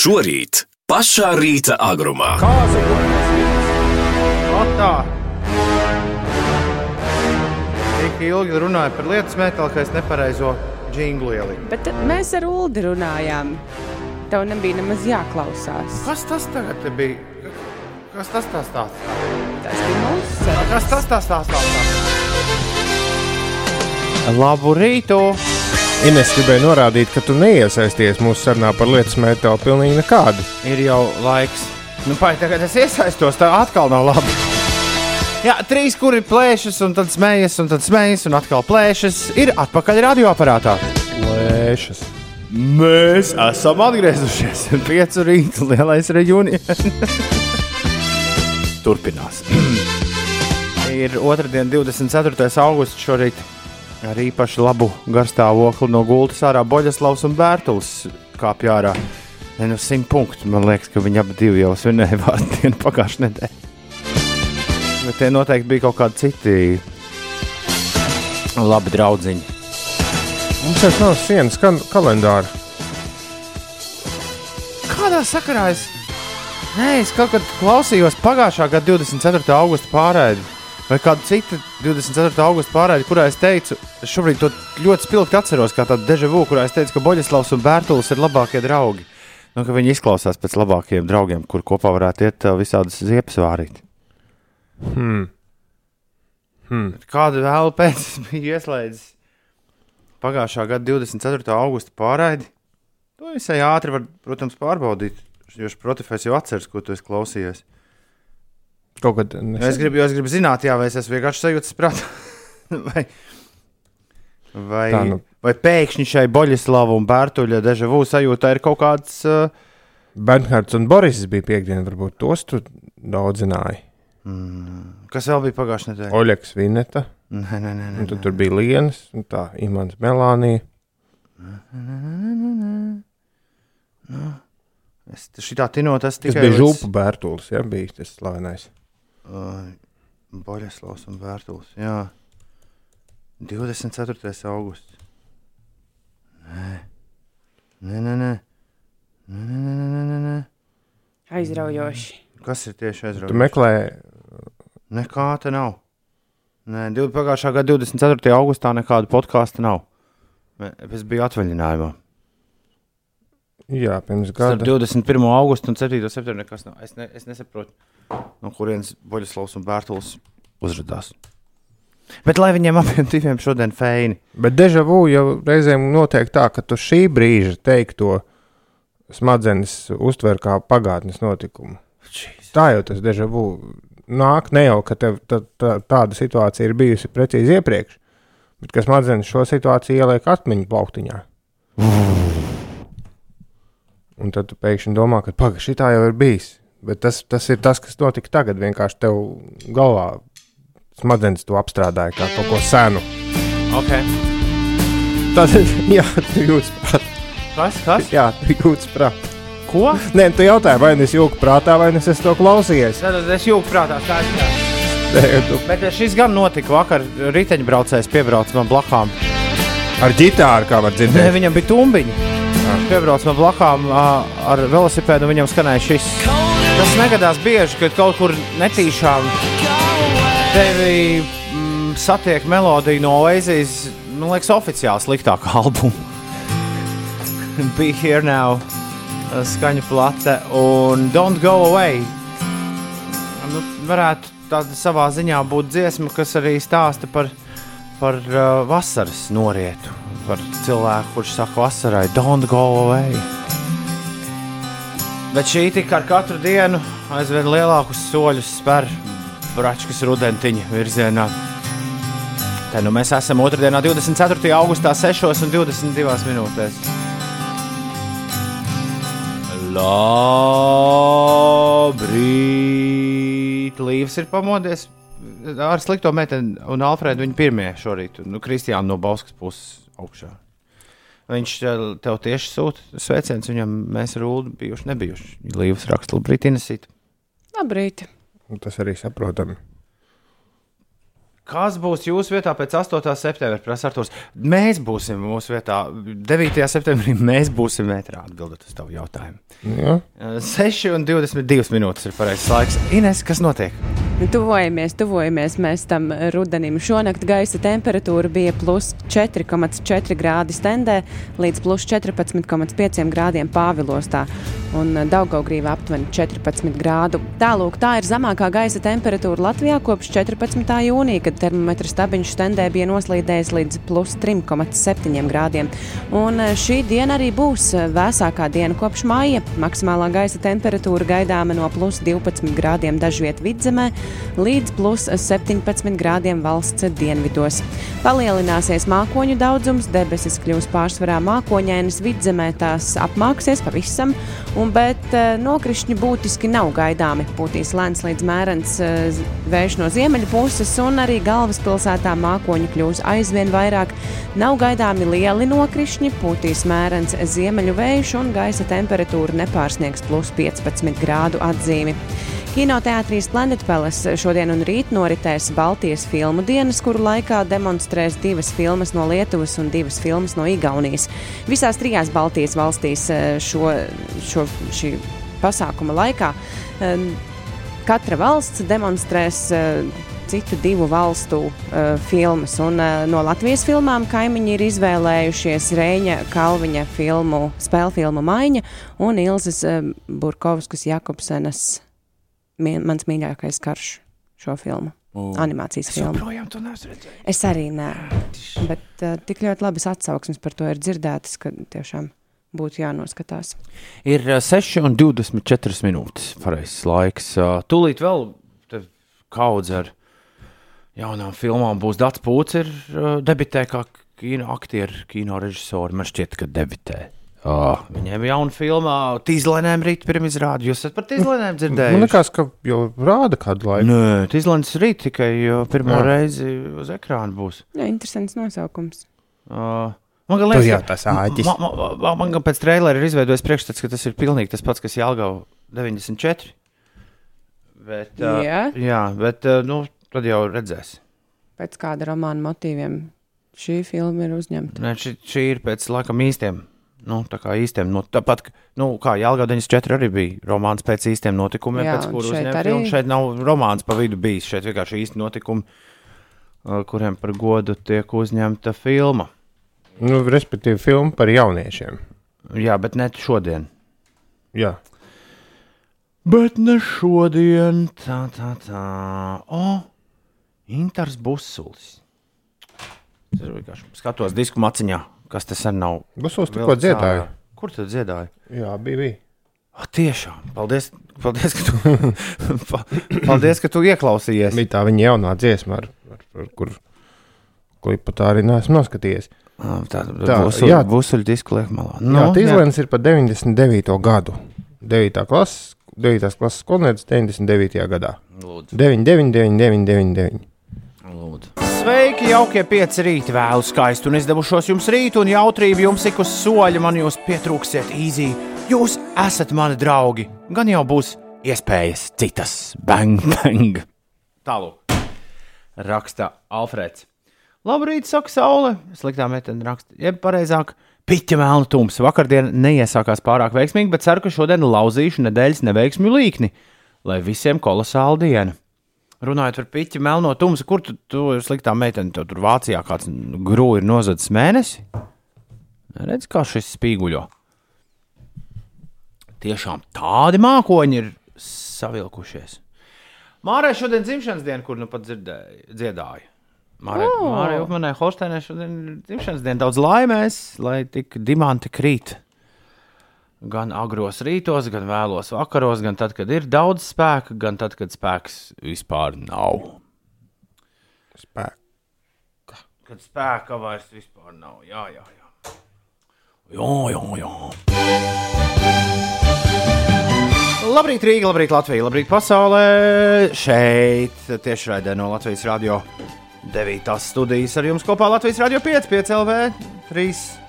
Šorīt pašā rīta agrumā. Tā. Tik ilgi runāju par lietas metālu, ka es nepareizo džinglu ieliku. Bet mēs ar Ulu runājām. Tev nebija nemaz jāklausās. Kas tas tagad te bija? Kas tas tas tāds? Tas bija mūsu saruna. Kas tas tas tāds? Labu rītu! Ines gribēja norādīt, ka tu neiesaisties mūsu sarunā par lietas metālu pilnīgi nekādu. Ir jau laiks. Nu, pai, tagad es iesaistos, tā atkal nav labi. Jā, trīs kuri plēšas, un tad smējas, un tad smējas, un atkal plēšas. Ir atpakaļ radioaparātā. Lēšas. Mēs esam atgriezušies. Piecu rītu lielais reģions. Turpinās. Ir otrdiena, 24. augusts šorīt. Ar īpaši labu garstāvokli no gultas ārā Boļaslavs un Bērtulis kāpj ārā. Ne, nu, simt punktu. Man liekas, ka viņi abi divi jau svinēja vārdu dienu pagājušajā nedēļā. Bet tie noteikti bija kaut kādi citi labi draudziņi. Mums taču nav sienas kan kalendāra. Kādā sakarā es? Nē, es kaut kad klausījos pagājušā gada 24. augusta pārraidi. Vai kādu citu 24. augusta pārraidi, kurā es teicu, šobrīd to ļoti spilgti atceros, kā tādu dežavu, kurā es teicu, ka Boļislavs un Bērtulis ir labākie draugi. Nu, viņi izklausās pēc labākajiem draugiem, kur kopā varētu iet uh, visādas ziepes vārīt. Hmm. Hmm. Kādu vēl pēc es biju ieslēdzis pagājušā gada 24. augusta pārraidi? To visai ātri var, protams, pārbaudīt. Jo Spotify jau atceras, ko tu esi klausījies. Kaut kad nesen. Es gribu, es gribu zināt, jā, vai es esmu vienkārši sajūtas prātā. vai, vai, Tā, nu. vai pēkšņi šai Boļislava un Bērtuļa dežavu sajūtā ir kaut kāds. Uh, Bernhards un Boris bija piekdiena, varbūt tos tu daudz zināji. kas vēl bija pagājušajā nedēļā? Oļegs Vineta, Nē, nē, nē. nē, un tad tur bija Lienas, un tā Imants Melānija. Es šitā tinot, tas Tas tikai bija Žulpa Bērtulis, ja, bija tas slavenais. Uh, Boļislavs un Bērtulis. Jā, 24. augusts. Nē, nē, nē. nē. Nē, nē, nē, nē, nē, nē. Aizraujoši. Kas ir tieši Tu aizraujoši? meklē, Nekā tā nav. Nē, pagājušā gada 24. augustā nekāda podkāsta nav. Es biju atvaļinājumā. jā, pirms gada. 21. augustu un 7. septembrī nekas nav. Es, ne, es nesaprotu, no kurienes Boļislavs un Bērtulis uzrādās. Bet lai viņiem abiem diviem šodien feini. Bet dežavu jau reizēm notiek tā, ka tu šī brīža teikto smadzenes uztver kā pagātnes notikumu. Jeez. Tā jau tas dežavu nāk, ne jau, ka tev tā, tā, tāda situācija ir bijusi precīzi iepriekš, bet ka smadzenes šo situāciju ieliek atmiņu plauktiņā. Un tad tu pēkšņi domā, ka pagaidi, šī tā jau ir bijis. Bet tas, tas ir tas, kas notika tagad. Vienkārši tev galvā smadzenes to apstrādāja kā kaut ko senu. Okay. Tad, jā, tu jūti prātā. Kas? Kas? Jā, tu jūti prātā. Ko? Nē, tu jautāji, vai nu es jūtu prātā, vai nu es to klausījies. Tad es jūtu prātā, tā. Nē, tu Bet šis gan notika vakar. Riteņbraucējs piebrauca man blakām. ar ģitāru kā var Nē, dzirdēt. viņam bija tumbiņi. Piebrauc man blakām ar velosipēdu, un viņam skanēja šis. Tas negadās bieži, kad kaut kur netīšām tevi mm, satiek melodija no Oasis, man liekas, oficiāli sliktākā albuma. Be here now, skaņa plate un Don't go away. Nu, varētu tāda savā ziņā būt dziesma, kas arī stāsta par, par uh, vasaras norietu. Par cilvēku, kurš saka, vasarai, don't go away. Bet šī tik ar katru dienu aizvien lielākus soļus spēr bračkas rudentiņa virzienā. Tā nu mēs esam otrdienā, 24. augustā, 6 un 22 minūtēs. Labrīt! Līvs ir pamodies ar slikto meteni un Alfredu viņa pirmie šorīt. Nu, Kristiāna no Bauskas puses augšā. Viņš tev, tev tieši sūta sveicienus, viņam mēs ar Ulu bijuši nebijuši. Līvs raksta, labrīt, Inesīt. Labrīt. Un Tas arī saprotami. Kas būs jūsu vietā pēc 8. septembra? Prasa Arthurs. Mēs būsim mūsu vietā. 9. septembrī mēs būsim metrā atbildot uz tavu jautājumu. Ja? 6 un 22 minūtes ir pareizais laiks. Ines, kas notiek? Tuvojamies, tuvojamies mēs tam rudenim. Šonakt gaisa temperatūra bija plus 4,4 grādi stendē līdz plus 14,5 grādiem Pāvilostā un Daugaugrīvā aptuveni 14 grādu. Tālūk, tā ir zemākā gaisa temperatūra Latvijā kopš 14. jūnija, kad termometra stabiņš stendē bija noslīdējis līdz plus 3,7 grādiem. Un šī diena arī būs vēsākā diena kopš māja. Maksimālā gaisa temperatūra gaidāma no plus 12 grādiem dažviet vidzemē līdz plus 17 grādiem valsts dienvidos. Palielināsies mākoņu daudzums, debesis kļūs pārsvarā mākoņainas, vidzemē tās apmāksies pavisam, un, bet uh, nokrišņi būtiski nav gaidāmi. Būtīs lēns līdz mērens uh, vējš no ziemeļu puses, un arī galvaspilsētā mākoņu kļūs aizvien vairāk. Nav gaidāmi lieli nokrišņi, pūtīs mērens ziemeļu vējš, un gaisa temperatūra nepārsniegs plus 15 grādu atzīmi. Kinoteātrīs Planet Palace šodien un rīt noritēs Baltijas filmu dienas, kuru laikā demonstrēs divas filmas no Lietuvas un divas filmas no Igaunijas. Visās trijās Baltijas valstīs eh, šo, šo šī pasākuma laikā eh, katra valsts demonstrēs eh, citu divu valstu uh, filmas. Un, uh, no Latvijas filmām kaimiņi ir izvēlējušies Reņa Kalviņa filmu, spēļu filmu Maiņa un Ilzas uh, Burkovskas Jakobsenas mans mīļākais karš šo filmu. O. Animācijas filmu. Es arī nē, bet uh, tik ļoti labas atsauksmes par to ir dzirdētas, ka tiešām būtu jānoskatās. Ir uh, 6 un 24 minūtes. Pareizais laiks. Uh, Tūlīt vēl te kaudz ar jaunām filmām būs Dārts Pūts, ir uh, debitē kā kino aktieris, kino režisori. Man šķiet, ka debitē. Oh, viņiem ir jauna filma, Tīzlēnēm rīt pirmizrāde. Jūs esat par Tīzlēnēm Man dzirdējuši? liekas, ka jau rāda kādu laiku. Nē, Tīzlēns rīt tikai pirmo Jā. reizi uz ekrāna būs. Jā, interesants nosaukums. Uh, man liekas, jau tas āķis. Man, man, man, man pēc trījuma ir izveidojis priekšstats, ka tas ir pilnīgi tas pats, kas Jālgava 94. Bet, uh, Jā. jā, bet uh, nu, tad jau redzēs. Pēc kāda romāna motīviem šī filma ir uzņemta. Nē, šī, šī ir pēc laikam īstiem. Nu, tā kā īstiem, nu, tāpat kā nu, Jālgava 94 arī bija romāns pēc īstiem notikumiem, Jā, pēc kuriem uzņemta arī- filma. Šeit nav romāns pa vidu bijis, šeit vienkārši īsti notikumi, kuriem par godu tiek uzņemta filma. Nu, respektīvi, filma par jauniešiem. Jā, bet ne šodien. Jā. Bet ne šodien, tā, tā, tā. O, Inters Busulis. Es vienkārši skatos disku maciņā, kas tas arī nav. Busulis tikko vilkts dziedāja. ārā. Kur tu dziedāji? Jā, bija. bija. O, tiešām, paldies, paldies, ka tu, pa- paldies, ka tu ieklausījies. Bija tā viņa jaunā dziesma, ar, ar, ar kur klipu tā arī neesmu noskatījies. Ā, Tā busuļu, jā. busuļu disku liek malā. Nu, jā, Tīzlēns ir par 99. gadu. 9. klases, 9. klases skolnieks 99. gadā. Lūdzu. 99, 99, 99. Lūdzu. Sveiki, jaukie pieci rīti, vēlu skaistu un izdevušos jums rītu, un jautrību jums ik uz soļa man jūs pietrūksiet īzī. Jūs esat mani draugi, gan jau būs iespējas citas. Bang, bang! Tālāk, raksta Alfrēds. Labrīt, saka Saule. Sliktā metene raksta, jeb pareizāk, piķa melna tums. Vakardien neiesākās pārāk veiksmīgi, bet ceru, ka šodien lauzīšu nedēļas neveiksmju līkni, lai visiem kolosāla diena. Runājot par piķi melno tumsu, kur tu, tu sliktā meitene, tu tur Vācijā kāds grūti ir nozadzis mēnesi? Redz, kā šis spīguļo. Tiešām tādi mākoņi ir savilkušies. Mārai šodien dzimšanas diena, kur nu pat dzirdēju, dziedāju. Mārai, oh. Mārai Upmanai Holsteinai šodien ir dzimšanas diena daudz laimēs, lai tik dimanti krīt. Gan agros rītos, gan vēlos vakaros, gan tad, kad ir daudz spēka, gan tad, kad spēks vispār nav. Spēk. Kad spēka vairs vispār nav. Jā, jā, jā. Jā, jā, jā. Labrīt, Rīga, labrīt, Latvija, labrīt, pasaulē. Šeit tiešraidē no Latvijas radio 9. studijas ar jums kopā Latvijas radio 5, 5 LV, 3.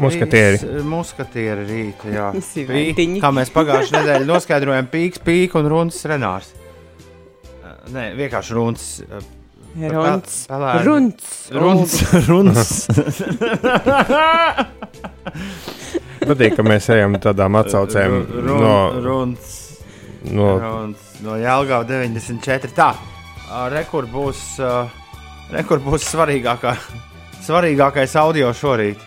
Muskatieri. Trīs, Muskatieri rīta, jā. Pī- Kā mēs pagājušajā nedēļā noskaidrojām, pīks, pīks un runas renārs. Eh, Nē, vienkārši runas. eh, Runs. Runs. Runs. Runs. Patīk, ka mēs ejam tādām atsaucēm no, Runs. no Runs. No Jālgava 94. Tā. ā, Rekur būs, ā, rekur būs svarīgākā, svarīgākais audio šorīt.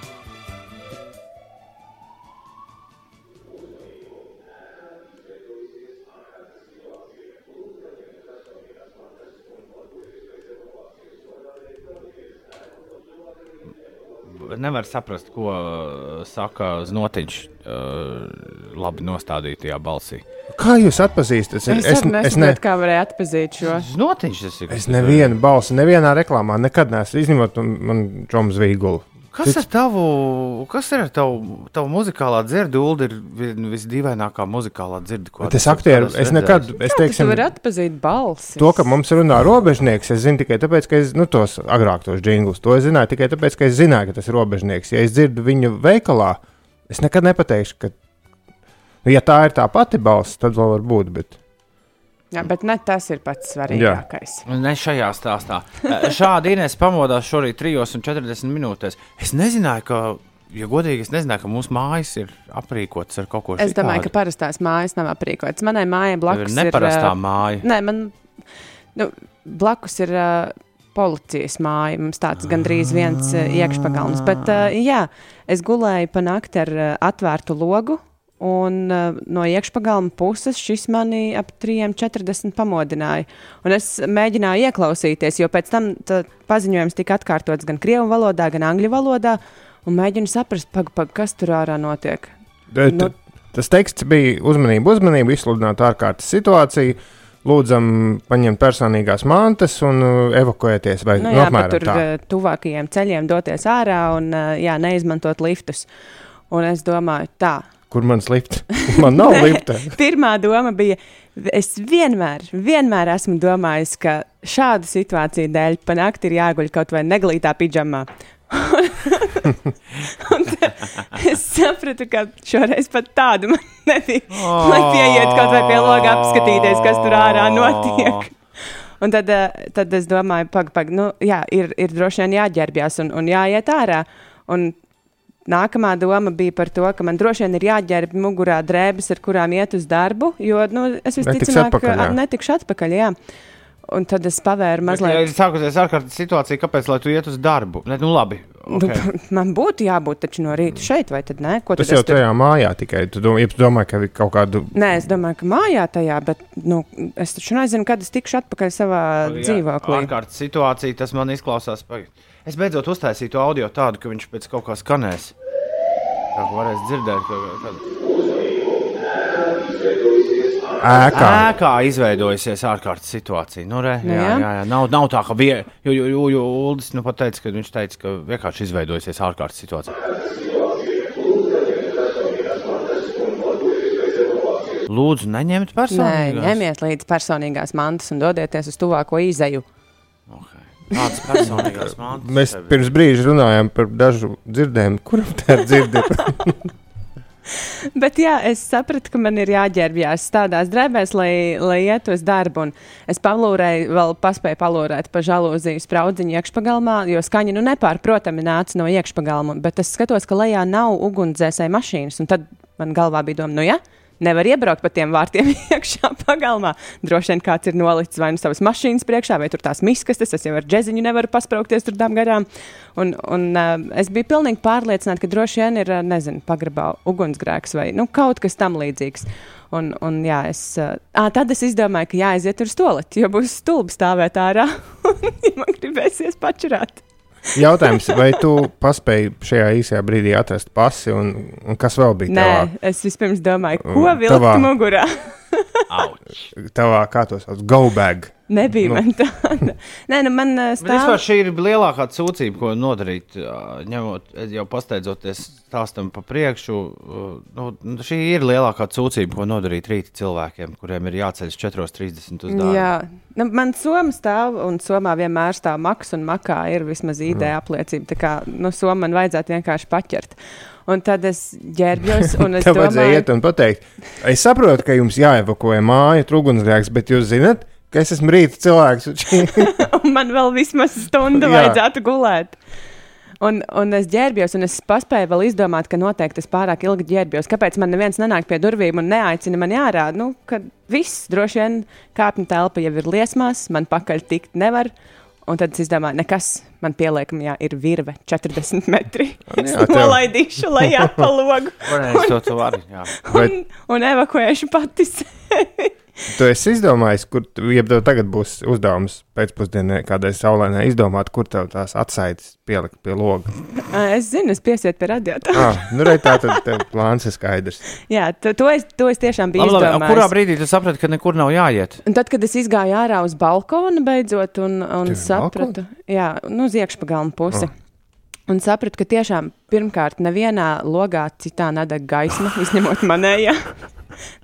Nevar saprast, ko ā, saka Znotiņš ā, labi nostādītajā balsī. Kā jūs atpazīstat? Es, es, es, ne, nesaprotu, kā varēja atpazīt šo. Ir. es nevienu balsi, nevienā reklāmā nekad neesmu izņemot un man Džoms Vīgulu. Kas ar tavu, kas ir ar tavu, tavu muzikālā dzirdi? Ulu ir vi- visdīvainākā muzikālā dzirde, ko es aktieru, es nekad, es Kā tu teiksim, vari atpazīt balsi? to, ka mums runā robežnieks, es zinu tikai tāpēc, ka es, nu, tos agrāk tos jinglus, to es zināju tikai tāpēc, ka es zināju, ka tas ir robežnieks. Ja es dzirdu viņu veikalā, es nekad nepateikšu, ka, nu, ja tā ir tā pati balss, tad vēl var būt, bet Jā, bet ne tas ir pats svarīgākais. Ne šajā stāstā. Eh, Šādi Inês pamodās šorīt 3,40 minūtēs. Es nezināju, ka, ja godīgi, es nezināju, ka mūsu mājas ir aprīkotas ar kaut ko tādu. Es domāju, ka parastās mājas nav aprīkotas. Manai mājai ir blakus neparastā ir. māja. Nē, man nu, blakus ir uh, policijas māja. Mums tāds gandrīz viens iekšpagalms. Bet, uh, jā, es gulēju pa nakti ar uh, atvērtu logu. Un uh, no iekšpagalma puses šis mani ap 3,40 pamodināja. Un es mēģināju ieklausīties, jo pēc tam paziņojums tika atkārtots gan krievu valodā, gan angļu valodā. Un mēģinu saprast, pag, pag, kas tur ārā notiek. Bet, Nu- tas teksts bija uzmanība, uzmanība, izsludināt ārkārtas situāciju. Lūdzam, paņemt personīgās mantas un uh, evakuēties. Vai Nu, nu, jā, apmēram pat tur tā. tuvākajiem ceļiem doties ārā un uh, jā, neizmantot liftus. Un es domāju, tā. Kur man slipt? Man nav lifta. Pirmā doma bija, es vienmēr, vienmēr esmu domājis, ka šādu situāciju dēļ pa nakti ir jāguļ kaut vai neglītā pidžamā. Es sapratu, ka šoreiz pat tādu man nebija. Oh. Lai pieiet kaut vai pie loga apskatīties, kas tur ārā notiek. Un tad, eh, tad es domāju, pagaidi, pag, nu, jā, ir, ir droši vien jāģērbjas un, un jāiet ārā. Un nākamā doma bija par to, ka man droši vien ir jāģērb mugurā drēbes, ar kurām iet uz darbu, jo nu, es visticamāk atpakaļ, jā. a- netikšu atpakaļ. Jā. Un tad es pavēru Bet, Ja mazliet. ir sākusies ārkārtas situācija, kāpēc lai tu iet uz darbu? Ne, nu, labi. Nu, Okay. man būtu jābūt taču no rīta šeit, vai tad nē? Ko Tas tad jau es tur- tajā mājā tikai. Tu domā, ja tu domā ka ir kaut kādu. Nē, es domāju, ka mājā tajā, bet nu, es taču nezinu, kad es tikšu atpakaļ savā dzīvoklī. Ārkārtas situācija, tas man izklausās. pagaid. Es beidzot uztaisīju to audio tādu, ka viņš pēc kaut kā skanēs. Tā kā varēs dzirdēt, ka, ka Ēkā. ēkā izveidojusies ārkārtas situācija. Nu, re, Nu, jā, jā. jā, jā. Nav, nav tā, ka vie, jo, jo, jo, jo Uldis nu pat teica, ka viņš teica, ka vienkārši izveidojusies ārkārtas situācija. Lūdzu, neņemt Nē, personīgi. ņemiet līdzi personīgās mantas un dodieties uz tuvāko izeju. Tādas personīgās mantas. Mēs tev ir. pirms brīža runājām par dažu dzirdējumu, kuram tā ir dzirdēta. Bet jā, es sapratu, ka man ir jāģērbjas tādās drēbēs, lai, lai iet uz darbu. Un es palūrēju, vēl paspēju palūrēt pa žalūziju spraudziņu iekšpagalmā, jo skaņa nu nepārprotami nāca no iekšpagalma. Bet es skatos, ka lejā nav ugunsdzēsēji mašīnas. Un tad man galvā bija doma, nu jā. Nevar iebraukt pa tiem vārtiem iekšā pagalmā. Droši vien kāds ir nolicis vai nu savas mašīnas priekšā, vai tur tās miskastes. Es jau ar džeziņu nevaru paspraukties tur tam garām. Un, un uh, es biju pilnīgi pārliecināta, ka droši vien ir, nezinu, pagrabā ugunsgrēks vai nu, kaut kas tam līdzīgs. Un, un jā, es, uh, tad es izdomāju, ka jāaiziet uz stoleti, jo būs stulbi stāvēt ārā un ja man gribēsies pačurāt. Jautājums, vai tu paspēji šajā īsajā brīdī atrast pasi un, un kas vēl bija Nē, tavā, es vispirms domāju, ko vilkt tavā- mugurā. Tavā kā to sauc, go bag? Nebija Nu. man tāda. Nē, nu man uh, Bet vispār stāv. šī ir lielākā sūdzība, ko nodarīt. Ņemot, jau pasteidzoties stāstam pa priekšu, nu, šī ir lielākā sūdzība, ko nodarīt rīta cilvēkiem, kuriem ir jāceļas 4.30 uz darbu. Jā, nu, man Somā stāv, un Somā vienmēr stāv maks, un makā ir vismaz ID Mm. apliecība. Tā kā nu, Somā man vajadzētu vienkārši paķert. Un tad es ģērbjos, un es Tev vajadzēja domāju, iet un pateikt, es saprotu, ka jums jāevakuē māja, trūgunsgrēks, bet jūs zinat, ka es esmu rīta cilvēks. un un man vēl vismaz stundu vajadzētu gulēt. Un, un es ģērbjos, un es paspēju vēl izdomāt, ka noteikti es pārāk ilgi ģērbjos. Kāpēc man neviens nenāk pie durvīm un neaicina man ārā? Nu, kad viss droši vien kāpņu telpa jau ir liesmās, man pakaļ tikt nevar. Un tad es izdomāju, nekas man pieliekamajā ir virve 40 metri. Es jā, tev- nolaidīšu lejā pa logu jā. un, un evakuēšu pati sevi. Tu esi izdomājis, kur tu- jeb tev tagad būs uzdevums pēcpusdienā, kādai saulēnai izdomāt, kur tev tās atsaites pielikt pie loga. Es zinu, es piesietu pie radiatora. Ah, nu, re, tā tad tev plāns ir skaidrs. Jā, to, to, es, to es tiešām biju Labi, labi, izdomājis. kurā brīdī tu saprati, ka nekur nav jāiet? Un tad, kad es izgāju ārā uz balkonu, beidzot, un, un Tev ir sapratu, jā, nu, uz iekšpagalma pusi. Un sapratu, ka tiešām pirmkārt nevienā logā citā nedeg gaisma, izņemot manējā.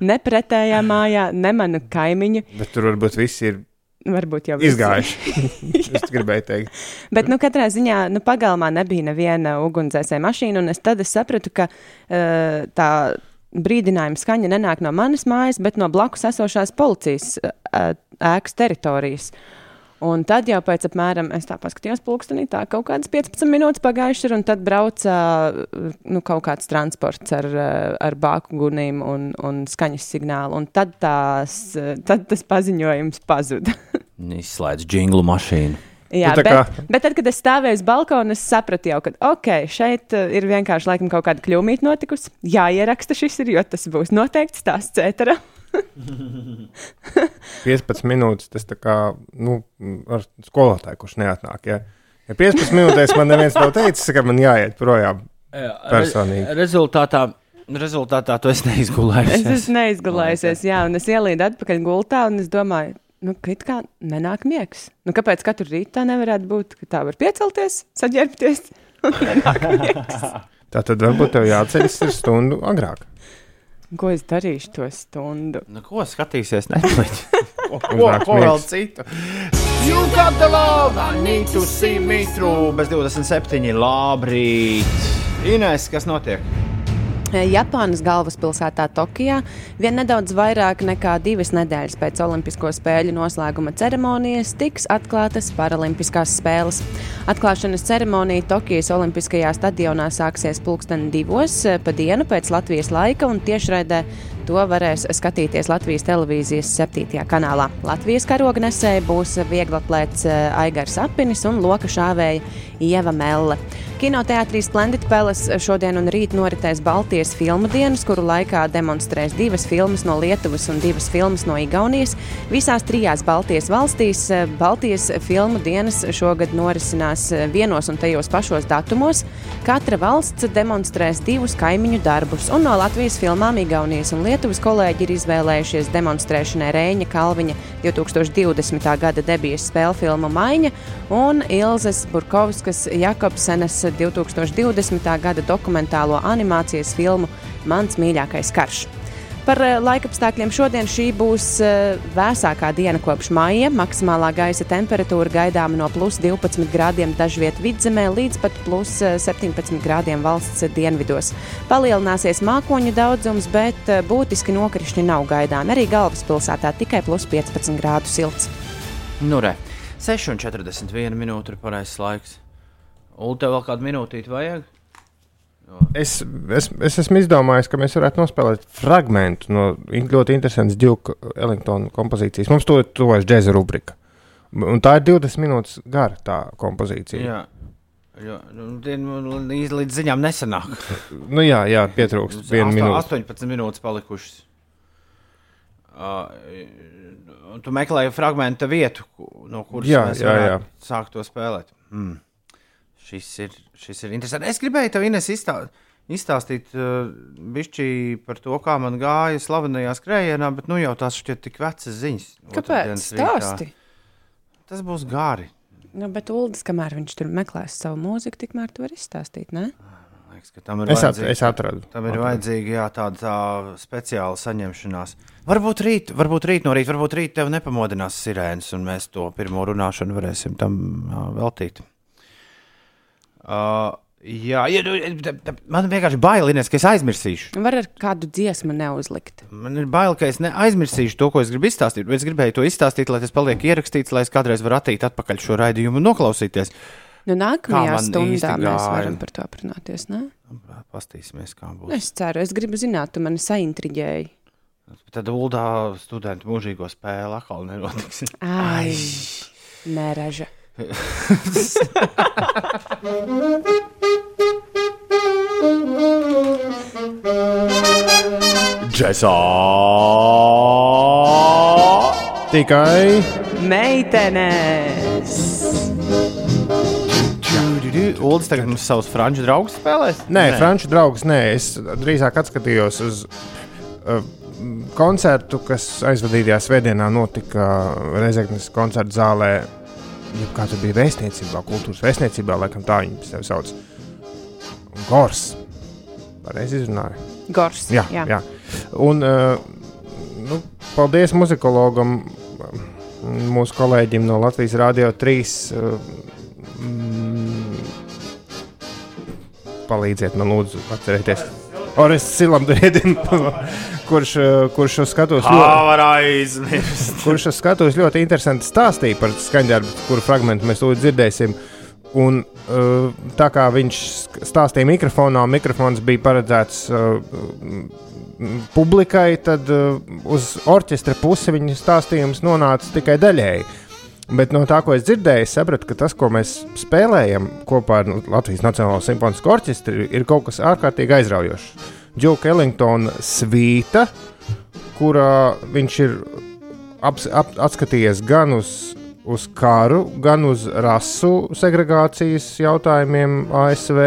Ne pretējā mājā, ne manu kaimiņu. Bet tur varbūt viss ir Varbūt jau visi. izgājuši. es gribēju teikt, Bet, nu, katrā ziņā, nu, pagalmā nebija neviena ugunsdzēsēja mašīna, un es tad es sapratu, ka uh, tā brīdinājuma skaņa nenāk no manas mājas, bet no blakus esošās policijas uh, ēkas teritorijas. Un tad jau pēc apmēram, es tā paskatījos, pulkstenī, tā kaut kādas 15 minūtes pagājušas ir, un tad brauca nu, kaut kāds transports ar, ar bāku gunīm un, un skaņas signālu, un tad, tās, tad tas paziņojums pazuda. Izslēdz jinglu mašīnu. Jā, Nu, bet, kā- bet tad, kad es stāvēju uz balkona, es sapratu jau, ka ok, šeit ir vienkārši laikam kaut kāda kļūmīta notikusi. Jāieraksta šis ir, jo tas būs noteikti stāsts cētara. 15 minūtes tas tā kā nu, ar skolotāju, kurš neatnāk. Ja, ja 15 minūtēs man neviens nav teicis, ka man jāiet projām. Personīgi. Re rezultātā, rezultātā tu esi neizgulējies. Es esmu neizgulējusies, jā, un es ielīdu atpakaļ gultā, un es domāju, nu, ka it kā nenāk miegs. Nu, kāpēc katru rītu tā nevarētu būt? Ka tā var piecelties, saģērbties un nenāk miegs. Tā tad varbūt tev jāceļas stundu agrāk. Ko es darīšu to stundu? Nu, ko skatīsies? Netflix? ko, ko, ko vēl citu? You got the love, I need to see me through. Bez 27, labrīt. Inês, kas notiek? Japānas galvaspilsētā Tokijā vien nedaudz vairāk nekā divas nedēļas pēc Olimpisko spēļu noslēguma ceremonijas tiks atklātas Paralimpiskās spēles. Atklāšanas ceremonija Tokijas Olimpiskajā stadionā sāksies pulksten divos eh, pa dienu pēc Latvijas laika un tiešraidē. To varēs skatīties Latvijas televīzijas 7. kanālā. Latvijas karognesēji būs vieglatlēts eh, Aigars Apinis un loka šāvēja Ieva Melle. Kinoteātrī Splendid Palace šodien un rīt noritēs Baltijas filmu dienas, kuru laikā demonstrēs divas filmas no Lietuvas un divas filmas no Igaunijas. Visās trijās Baltijas valstīs eh, Baltijas filmu dienas šogad norisinās eh, vienos un tajos pašos datumos. Katra valsts demonstrēs divus kaimiņu darbus, un no Latvijas filmām Igaunijas un Lietuvas kolēģi ir izvēlējušies demonstrēšanai Rēņa Kalviņa 2020. gada debijas spēļu filmu Maiņa un Ilzas Burkovskas Jakobsenes 2020. gada dokumentālo animācijas filmu Mans mīļākais karš. Par eh, laikapstākļiem šodien šī būs eh, vēsākā diena kopš maija. Maksimālā gaisa temperatūra gaidāma no plus 12 grādiem dažviet vidzemē līdz pat plus eh, 17 grādiem valsts dienvidos. Palielināsies mākoņu daudzums, bet eh, būtiski nokrišņi nav gaidāmi. Arī galvaspilsētā tikai plus 15 grādu silts. Nu, re. 6,41 minūte ir pareizais laiks. Un tev vēl kādu minūtīti vajag? Es, es, es esmu izdomājis, ka mēs varētu nospēlēt fragment no ļoti interesantas Duke Ellingtona kompozīcijas. Mums to ir tuvojas džēza rubrika. Un tā ir 20 minūtes gara tā kompozīcija. Jā. Jo, nu, tie, nu, līdz, līdz ziņām nesanāk. Nu, jā, jā pietrūkst viena Asto- minūte. 18 minūtes palikušas. Uh, tu meklēji fragmenta vietu, ku- no kuras Jā, jā, jā. varētu sākt to spēlēt. Mm. Šis, ir, šis ir interesanti. Es gribēju tev Ines, izstā, izstāstīt uh, par to, kā man gāja slavenajā skrējienā, bet nu jau tās šķiet tik vecas ziņas. Kāpēc? Stāsti! Tas būs gari. Nu, bet Uldis, kamēr viņš tur meklēs savu mūziku, tikmēr to var izstāstīt. Ne? Liekas, ka tam ir Es, at, vajadzīga- es atradu. Tam ir Atradu. vajadzīga jā, tāda tā speciāla saņemšanās. Varbūt rīt, varbūt rīt no rīta, varbūt rīt tev nepamodinās sirēnas, un mēs to pirmo runāšanu varēsim tam uh, veltīt. Uh, Jā, ja, nu, man vienkārši bailinies, ka es aizmirsīšu. Var ar kādu dziesmu neuzlikt. Man ir bail, ka es aizmirsīšu to, ko es gribu izstāstīt. Es gribēju to izstāstīt, lai tas paliek ierakstīts, lai es kādreiz varu attīt atpakaļ šo raidījumu un noklausīties. Nu, nākamajā stundā mēs varam par to aprunāties. Ne? Pastīsimies, kā būs. Es ceru, es gribu zināt, tu mani saintriģēji. Tad Uldā studentu mūžīgo spēli atkal nenotiks. Ai, neraža. Džesā! Tikai Meitenes! Uldis tagad mums savus franču draugus spēlēs? Nē, nē. franču draugs, nē. Es drīzāk atskatījos uz uh, koncertu, kas aizvadītajā svētdienā notika Rezeknas koncerta zālē. Ja kā tur bija vēstniecībā, kultūras vēstniecībā, laikam tā viņi sevi sauc. Gors. Pareizi izrunāju. Gors. Jā, jā. jā. Un, uh, nu, paldies muzikologam, mūsu kolēģim no Latvijas Rādio 3. Uh, mm, palīdziet man, lūdzu, atcerieties. Orests Silamdriedim, kurš, kurš uz skatuves Kā ļoti, kurš uz skatuves ļoti interesanti stāstīja par skaņdarbu, kuru fragment mēs tūlīt dzirdēsim. Un, uh, tā kā viņš stāstīja mikrofonā, mikrofons bija paredzēts m, publikai, tad uh, uz orķestra pusi viņa stāstījums nonāca tikai daļēji. Bet no tā, ko es dzirdēju, es sapratu, ka tas, ko mēs spēlējam kopā ar Latvijas Nacionālo simfonisko orķestri, ir kaut kas ārkārtīgi aizraujošs. Džoka Ellingtona svīta, kurā viņš ir aps, ap, atskatījies gan uz, uz karu, gan uz rasu segregācijas jautājumiem ASV,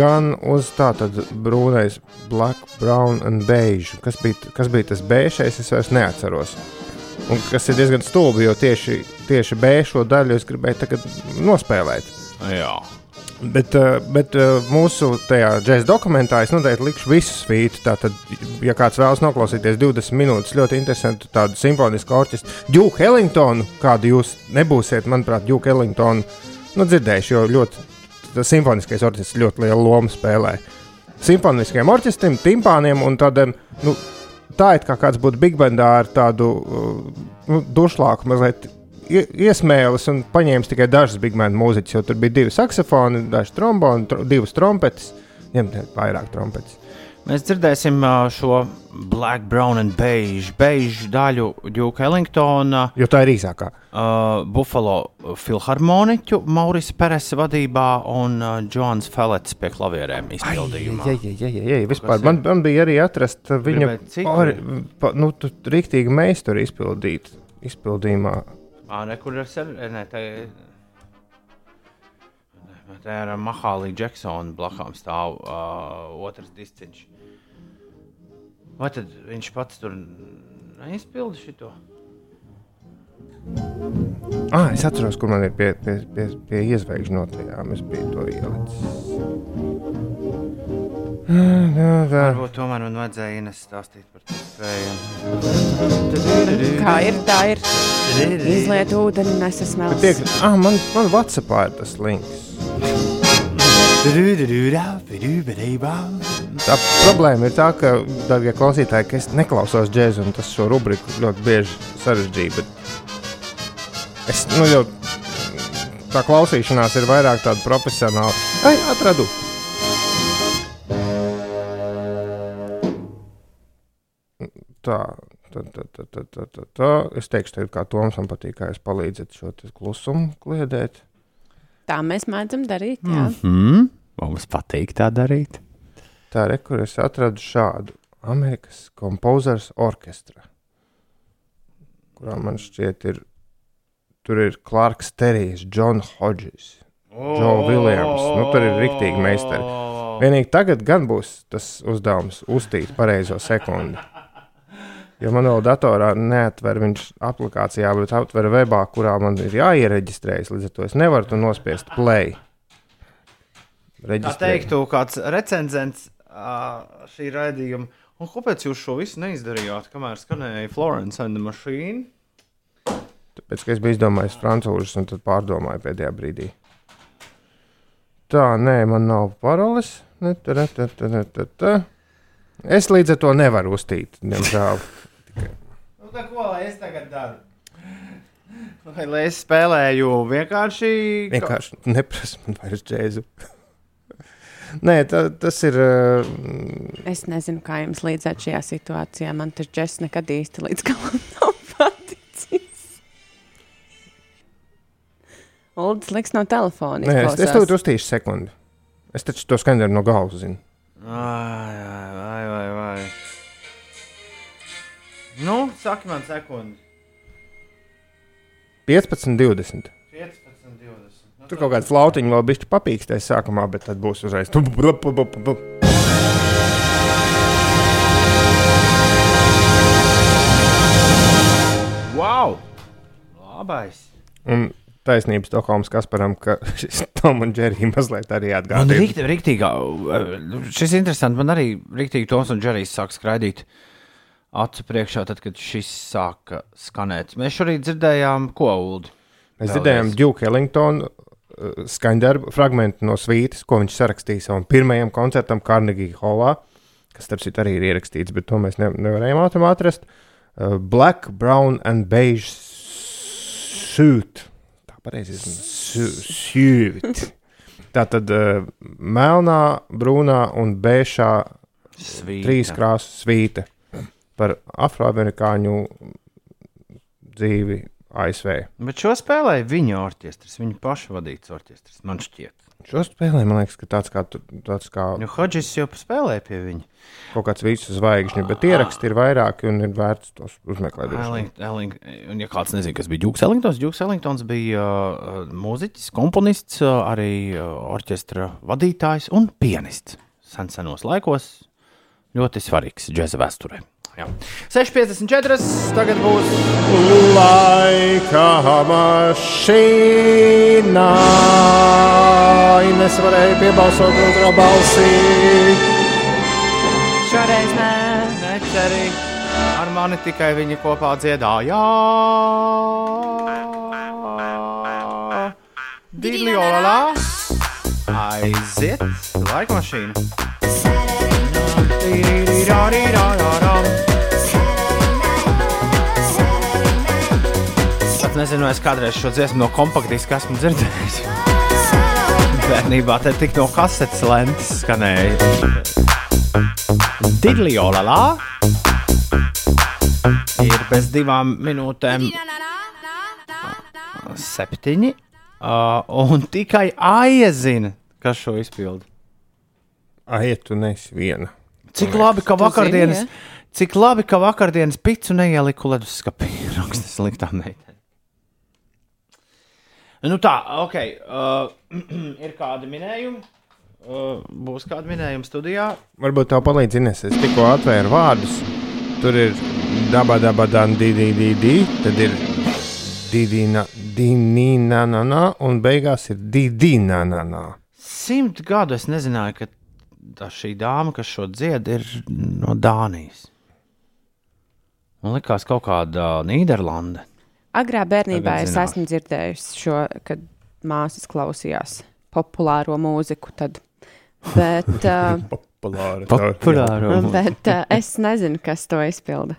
gan uz tādu brūnais, black, brown and beige. Kas bija, kas bija tas bēšais, es vairs neatceros. Un kas ir diezgan stulbi, jo tieši, tieši bēšo daļu es gribēju nospēlēt. Jā. Bet, eh, bet eh, mūsu tajā džēzus dokumentā es noteikti likšu visu svītu. Tātad, ja kāds vēlas noklausīties 20 minūtes ļoti interesantu tādu simfonisku orķestru, Džuku Ellingtonu, kādu jūs nebūsiet, manuprāt, Džuku Ellingtonu nu, dzirdējuši, jo ļoti tas simfoniskais orķestris ļoti lielu lomu spēlē. Simfoniskiem orķestriem, timpāniem un tādiem. Nu, Tā it kā kāds būtu big bandā ar tādu uh, nu, dušlāku, mazliet ie- iesmēlis un paņēmis tikai dažas big band mūziķus, jo tur bija divi saksofoni, daži tromboni, tr divas trompetes, ņemt vairāk trompetes. Mēs dzirdēsim šo Black, Brown and Beige, beige daļu Džuka Ellingtona, Jo tā ir īsākā. uh, Buffalo filharmoniķu Maurisa Peresa vadībā un uh, Džons Felets pie klavierēm izpildījumā. Jā, jā, jā, jā, jā. Vispār, man, man bija arī atrast uh, viņa ori, pa, nu, tu- rīktīgi meistaru izpildīt, izpildījumā. Ā, nekur ir ser... Nē, tā ir... Tā ir Mahālija Džeksona blakām stāv uh, otrs disciņš. Vai tad viņš pats tur neizpilda šito? Ah, es atceros, kur man ir pie, pie, pie, pie iezvaigžņu notajām. Es biju to ielicis. Tā, tā. Varbūt tomēr man vajadzēja Ines stāstīt par to spēju. Kā ir, tā ir. Izliet ūdeni, nes es Bet Tiek, smeltu. ah, man, man Whatsappā ir tas links. Tā problēma ir tā, ka, darbie klausītāji, ka es neklausos džēzu, un tas šo rubriku ļoti bieži sarežģīja. Es nu, jau tā klausīšanās ir vairāk tāda profesionāla. Ai, atradu! Tā, tā, tā, tā, tā, tā, tā. Es teikšu, tev, kā Toms man patīk, kā jūs palīdzat šo klusumu kliedēt. Tā mēs mēdzam darīt. Jā. Mm, mums patīk tā darīt. Tā ir, kur es atradu šādu Amerikas kompozers orķestra, kurā man šķiet ir, tur ir Clarks Terijs, John Hodges, Joe Williams. Nu, tur ir riktīgi meistari. Vienīgi tagad gan būs tas uzdevums uztīt pareizo sekundi. Jo man vēl datorā neatver viņš aplikācijā, bet atver webā, kurā man ir jāiereģistrējas. Līdz ar to es nevaru to nospiest play. Tā teiktu, kāds recenzents šī raidījuma. Un kāpēc jūs šo visu neizdarījāt, kamēr skanēja Florence and the Machine? Tāpēc, ka es biju izdomājis frančūžus un tad pārdomāju pēdējā brīdī. Tā, nē, man nav paroles. Ne, ta, ta, ta, ta, ta, ta, ta. Es līdz ar to nevaru uztīt, diemžēl. Nu, tā, ko lai es tagad daru? Vai lai es spēlēju vienkārši. Vienkārši neprasa man vairs džēzu. Nē, tā, tas ir. Uh, Es nezinu, kā jums līdzēt šajā situācijā. Man tas džeks nekad īsti līdz galam nav paticis. Uldis liks no telefona. nē, es, es tev uztīšu sekundi. Es taču to skaņdaru no galvas zinu. Vai, vai, vai, vai. Nu, saki man sekundi. 15, 20. 15, 20. Nu, Tur kaut kāda flautiņa vēl bija papīkstēs sākumā, bet tad būs uzreiz. Tu- bu- bu- bu- bu. Wow! Labais! Un taisnība Stokholmas Kasparam, ka šis Tom un Džerija mazliet arī Man atgādina. rīktī, rīktīgā, šis ir interesants. Man arī rīktīgi Toms un Džerijs sāk skraidīt acu priekšā, tad, kad šis sāka skanēt. Mēs šorīt dzirdējām, ko Ulu. Mēs dzirdējām Džuku Ellingtonu uh, skaņdarbu fragment no svītas, ko viņš sarakstīja savam pirmajam koncertam Carnegie Hallā, kas, starp citu, arī ir ierakstīts, bet to mēs ne, nevarējām ātri atrast. Uh, Black, Brown and Beige suit. Tā pareizi Suit. Tā tad uh, melnā, brūnā un bēšā Svīta. trīs krāsu svīta par afroamerikāņu dzīvi ASV. Bet šo spēlēja viņa orķestris, viņa paša vadīts orķestris. Man šķiet, Šo spēlē, man liekas, ka tāds kā, tāds kā nu, Hodžis jau spēlēja pie viņa. kaut kāds visu zvaigžņu, bet ieraksti ir vairāki un ir vērts tos uzmeklēt. Elling, Elling, un, ja kāds nezina, kas bija Džuks Ellingtons, Džuks Ellingtons bija uh, mūziķis, komponists, uh, arī uh, orķestra vadītājs un pianists. Sen senos laikos ļoti svarīgs džēza vēsturē. Jā. 6,54. Tagad būs Laika mašīnā. Ines varēja piebalsot otrā balsī. Šoreiz nē. neceri. Ar mani tikai viņi kopā dziedāja. Digliolā. Aiziet, laika mašīna. Es nezinu, es kādreiz šo dziesmu no kompaktiska esmu dzirdējis. Bērnībā te tik no kasetes lentes skanēja. Digliolā ir bez divām minūtēm septiņi. Uh, un tikai aizina, kas šo izpilda. Aiet, tu nesi viena. Cik labi, ka vakardienas, cik labi, ka vakardienas picu neieliku leduskapī. Raksta sliktā meitene. Nu tā, ok. Uh, ir kādi minējumi? Uh, būs kādi minējumi studijā. Varbūt tev palīdz Ines. Es tikko atvēru vārdus. Tur ir di, di, di. Tad ir di, di, na, di, ni, na, na, na. Un beigās ir na. Simt gadu es nezināju, ka tā šī dāma, kas šo dzied, ir no Dānijas. Man liekas, kaut kāda Nīderlanda. Agrā bērnībā Tagad es zināšu. esmu dzirdējis šo, kad māsas klausījās populāro mūziku. Tad. Bet, uh, Populāra. Populāro. bet uh, es nezinu, kas to izpilda.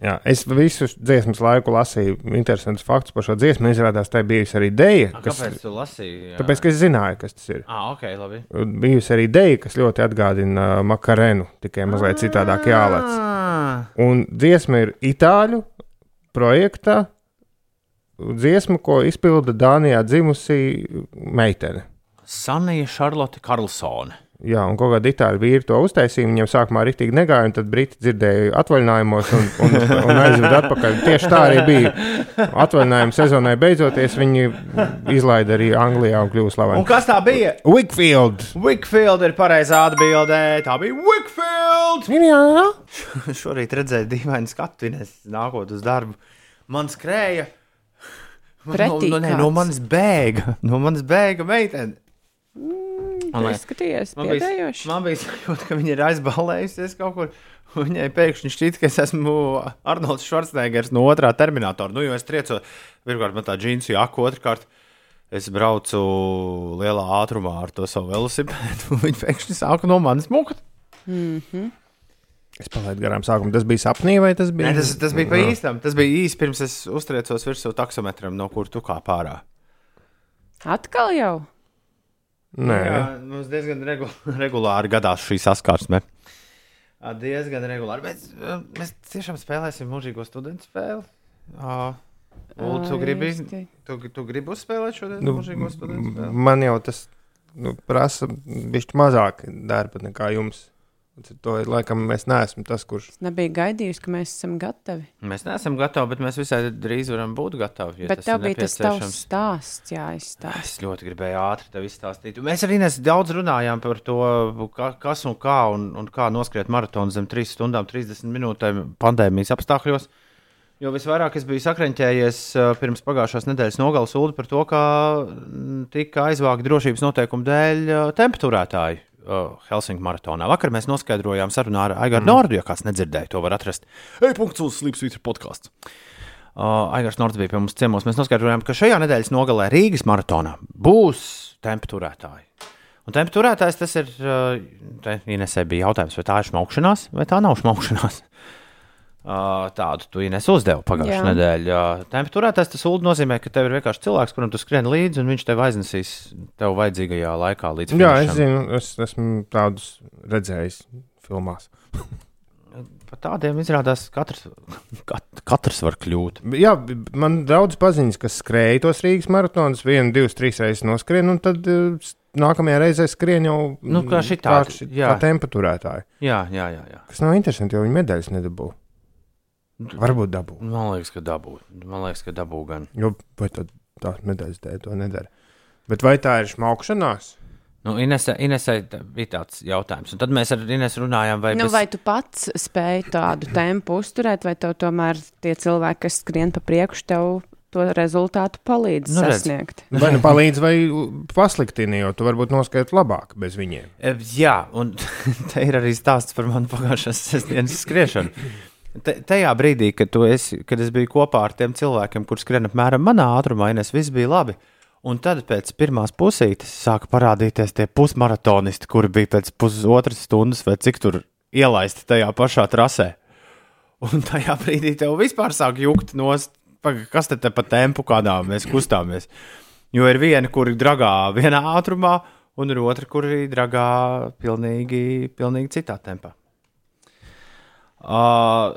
Jā, es visu dziesmas laiku lasīju interesantus faktus par šo dziesmu. Izrādās, tā bijusi arī deja. A, Kas, Kāpēc tu lasīji? tāpēc, ka es zināju, kas tas ir. Ah, ok, labi. Bijusi arī deja, kas ļoti atgādina uh, makarenu, tikai mazliet citādāk jālec. Ah, Un dziesma ir itāļu projekta dziesma, ko izpilda Dānijā dzimusi meitene. Sanija Šarlote Karlsone. Jā, un kaut kāda itāļu vīri to uztaisīja. Viņam sākumā rītīgi negāja, un tad briti dzirdēja atvaļinājumos un, un, un aizveda atpakaļ. Tieši tā arī bija. Atvaļinājuma sezonai beidzoties, viņi izlaida arī Anglijā un kļuva Un slaveni. kas tā bija? Wickfield! Wickfield ir pareizā atbildē. Tā bija Wickfield! Jā, Šorīt redzēju dīvainu skatu, Ines, nākot uz darbu. Man skrēja. Pretī no, no, kāds. no manis bēga. No manis bēga meitene. Man liekas, Izskaties, Man bija, man bija sajūta, ka viņa ir aizbalējusies kaut kur. un Viņai pēkšņi šķiet, ka es esmu Arnolds Schwarzeneggers no otrā terminatora. Nu, jo es triecu, pirmkārt, man tā džinsu jāku, otrkārt, es braucu lielā ātrumā ar to savu velosipēdu, un viņi pēkšņi sāka no manis mukt. Es palaidu garām sākumu. Tas bija sapnī vai tas bija? Nē, tas, tas bija pa īstam. Tas bija īsi pirms es uztriecos virsū taksometram, no kur tu kā pārā. Atkal jau. Nē, Jā, mums diezgan regu regulāri gadās šī saskarsme. Diezgan regulāri. Mēs, mēs tiešām spēlēsim mūžīgo studentu spēli. Uh, Ulu, tu, gribi, tu, tu gribi uzspēlēt šodien nu, mūžīgo studentu spēli? man jau tas nu, prasa bišķi mazāk darba nekā jums. To laikam es neesmu tas, kurš. Es nebiju gaidījis, ka mēs esam gatavi. Mēs neesam gatavi, bet mēs visai drīz varam būt gatavi. Ja Bet tev bija tas tavs stāsts, jāizstāsta. Es ļoti gribēju ātri tev izstāstīt. Mēs arī nes daudz runājām par to, ka, kas un kā, un, un kā noskriet maratonu zem 3 stundām, 30 minūtēm pandēmijas apstākļos. Jo visvairāk es biju sakraņķējies uh, pirms pagājušās nedēļas nogalas ūdeni par to, ka mm, tika aizvākti drošības noteikumu dēļ uh, temperatūrētāji uh, Helsinku maratonā. Vakar mēs noskaidrojām sarunā ar Aiguru mm. Nordu, ja kāds nedzirdēja, to var atrast. E-punkts uz Slipsvītra podkāsts. Uh, Aigars Nords bija pie mums ciemos. Mēs noskaidrojām, ka šajā nedēļas nogalē Rīgas maratonā būs temperatūrētāji. Un temperatūrētājs tas ir. Uh, Inesē bija jautājums, vai tā ir šmaukšanās, vai tā nav šmaukšanās. Uh, tādu tu Ines uzdevi pagājušajā Jā. nedēļā. Uh, temperatūrētājs tas ulu nozīmē, ka tev ir vienkārši cilvēks, kuram tu skrien līdzi, un viņš tev aiznesīs tev vajadzīgajā laikā līdz Jā, es finišam. zinu, es esmu tādus redzējis filmās. Par tādiem izrādās katrs, kat, katrs var kļūt. Jā, man daudz paziņas, kas skrēja tos Rīgas maratonus, vienu, divas, trīs reizes noskrien, un tad s- nākamajā reizē skrien jau Nu, kā mm, šitādi, kā, ši- jā. kā temperatūrētāji. Jā, jā, jā. jā. Kas nav interesanti, jo viņi medaļas nedabū. Varbūt dabū. Man liekas, ka dabū. Man liekas, ka dabū gan. Jo, vai tad tās medaļas dēļ to nedara? Bet vai tā ir šmaukšanās? Nu, Inesai Inese bija tāds jautājums. Un tad mēs ar Inesu runājām, vai, Nu, bez- vai tu pats spēj tādu tempu uzturēt, vai tev tomēr tie cilvēki, kas skrien pa priekšu, tev to rezultātu palīdz Nu, nu, redz. sasniegt? Vai nu palīdz, vai pasliktina, jo tu varbūt noskaidro labāk bez viņiem. E, Jā, un te ir arī stāsts par manu pagājušās sestdienas skriešanu. Te, tajā brīdī, kad, esi, kad es biju kopā ar tiem cilvēkiem, kuriem skrien apmēram manā ātrumā, Ines, viss bija labi. Un tad pēc pirmās pusītes sāka parādīties tie pusmaratonisti, kuri bija pēc pusotras stundas vai cik tur ielaisti tajā pašā trasē. Un tajā brīdī tev vispār sāk jukt nost, kas te, te pa tempu, kādā mēs kustāmies. Jo ir viena, kuri dragā vienā ātrumā, un ir otra, kuri dragā pilnīgi, pilnīgi citā tempā. Uh,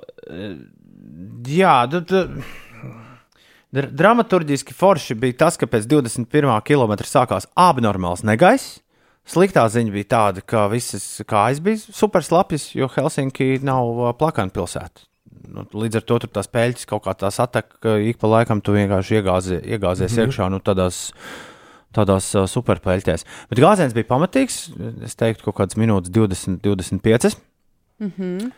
jā, dra dramaturgiski forši bija tas, ka pēc 21. km sākās abnormāls negaiss. Sliktā ziņa bija tāda, ka visas kājas bija super slapjas, jo Helsinki nav plakana pilsēta. Nu, līdz ar to tur tās peļķes kaut kā tās attek, ka ik pa laikam tu vienkārši iegāzi, iegāzies mm -hmm. iekšā nu, tādās, tādās uh, superpeļķēs. Bet gāziens bija pamatīgs. Es teiktu, kaut kādas minūtes, 20, 25. Mm -hmm.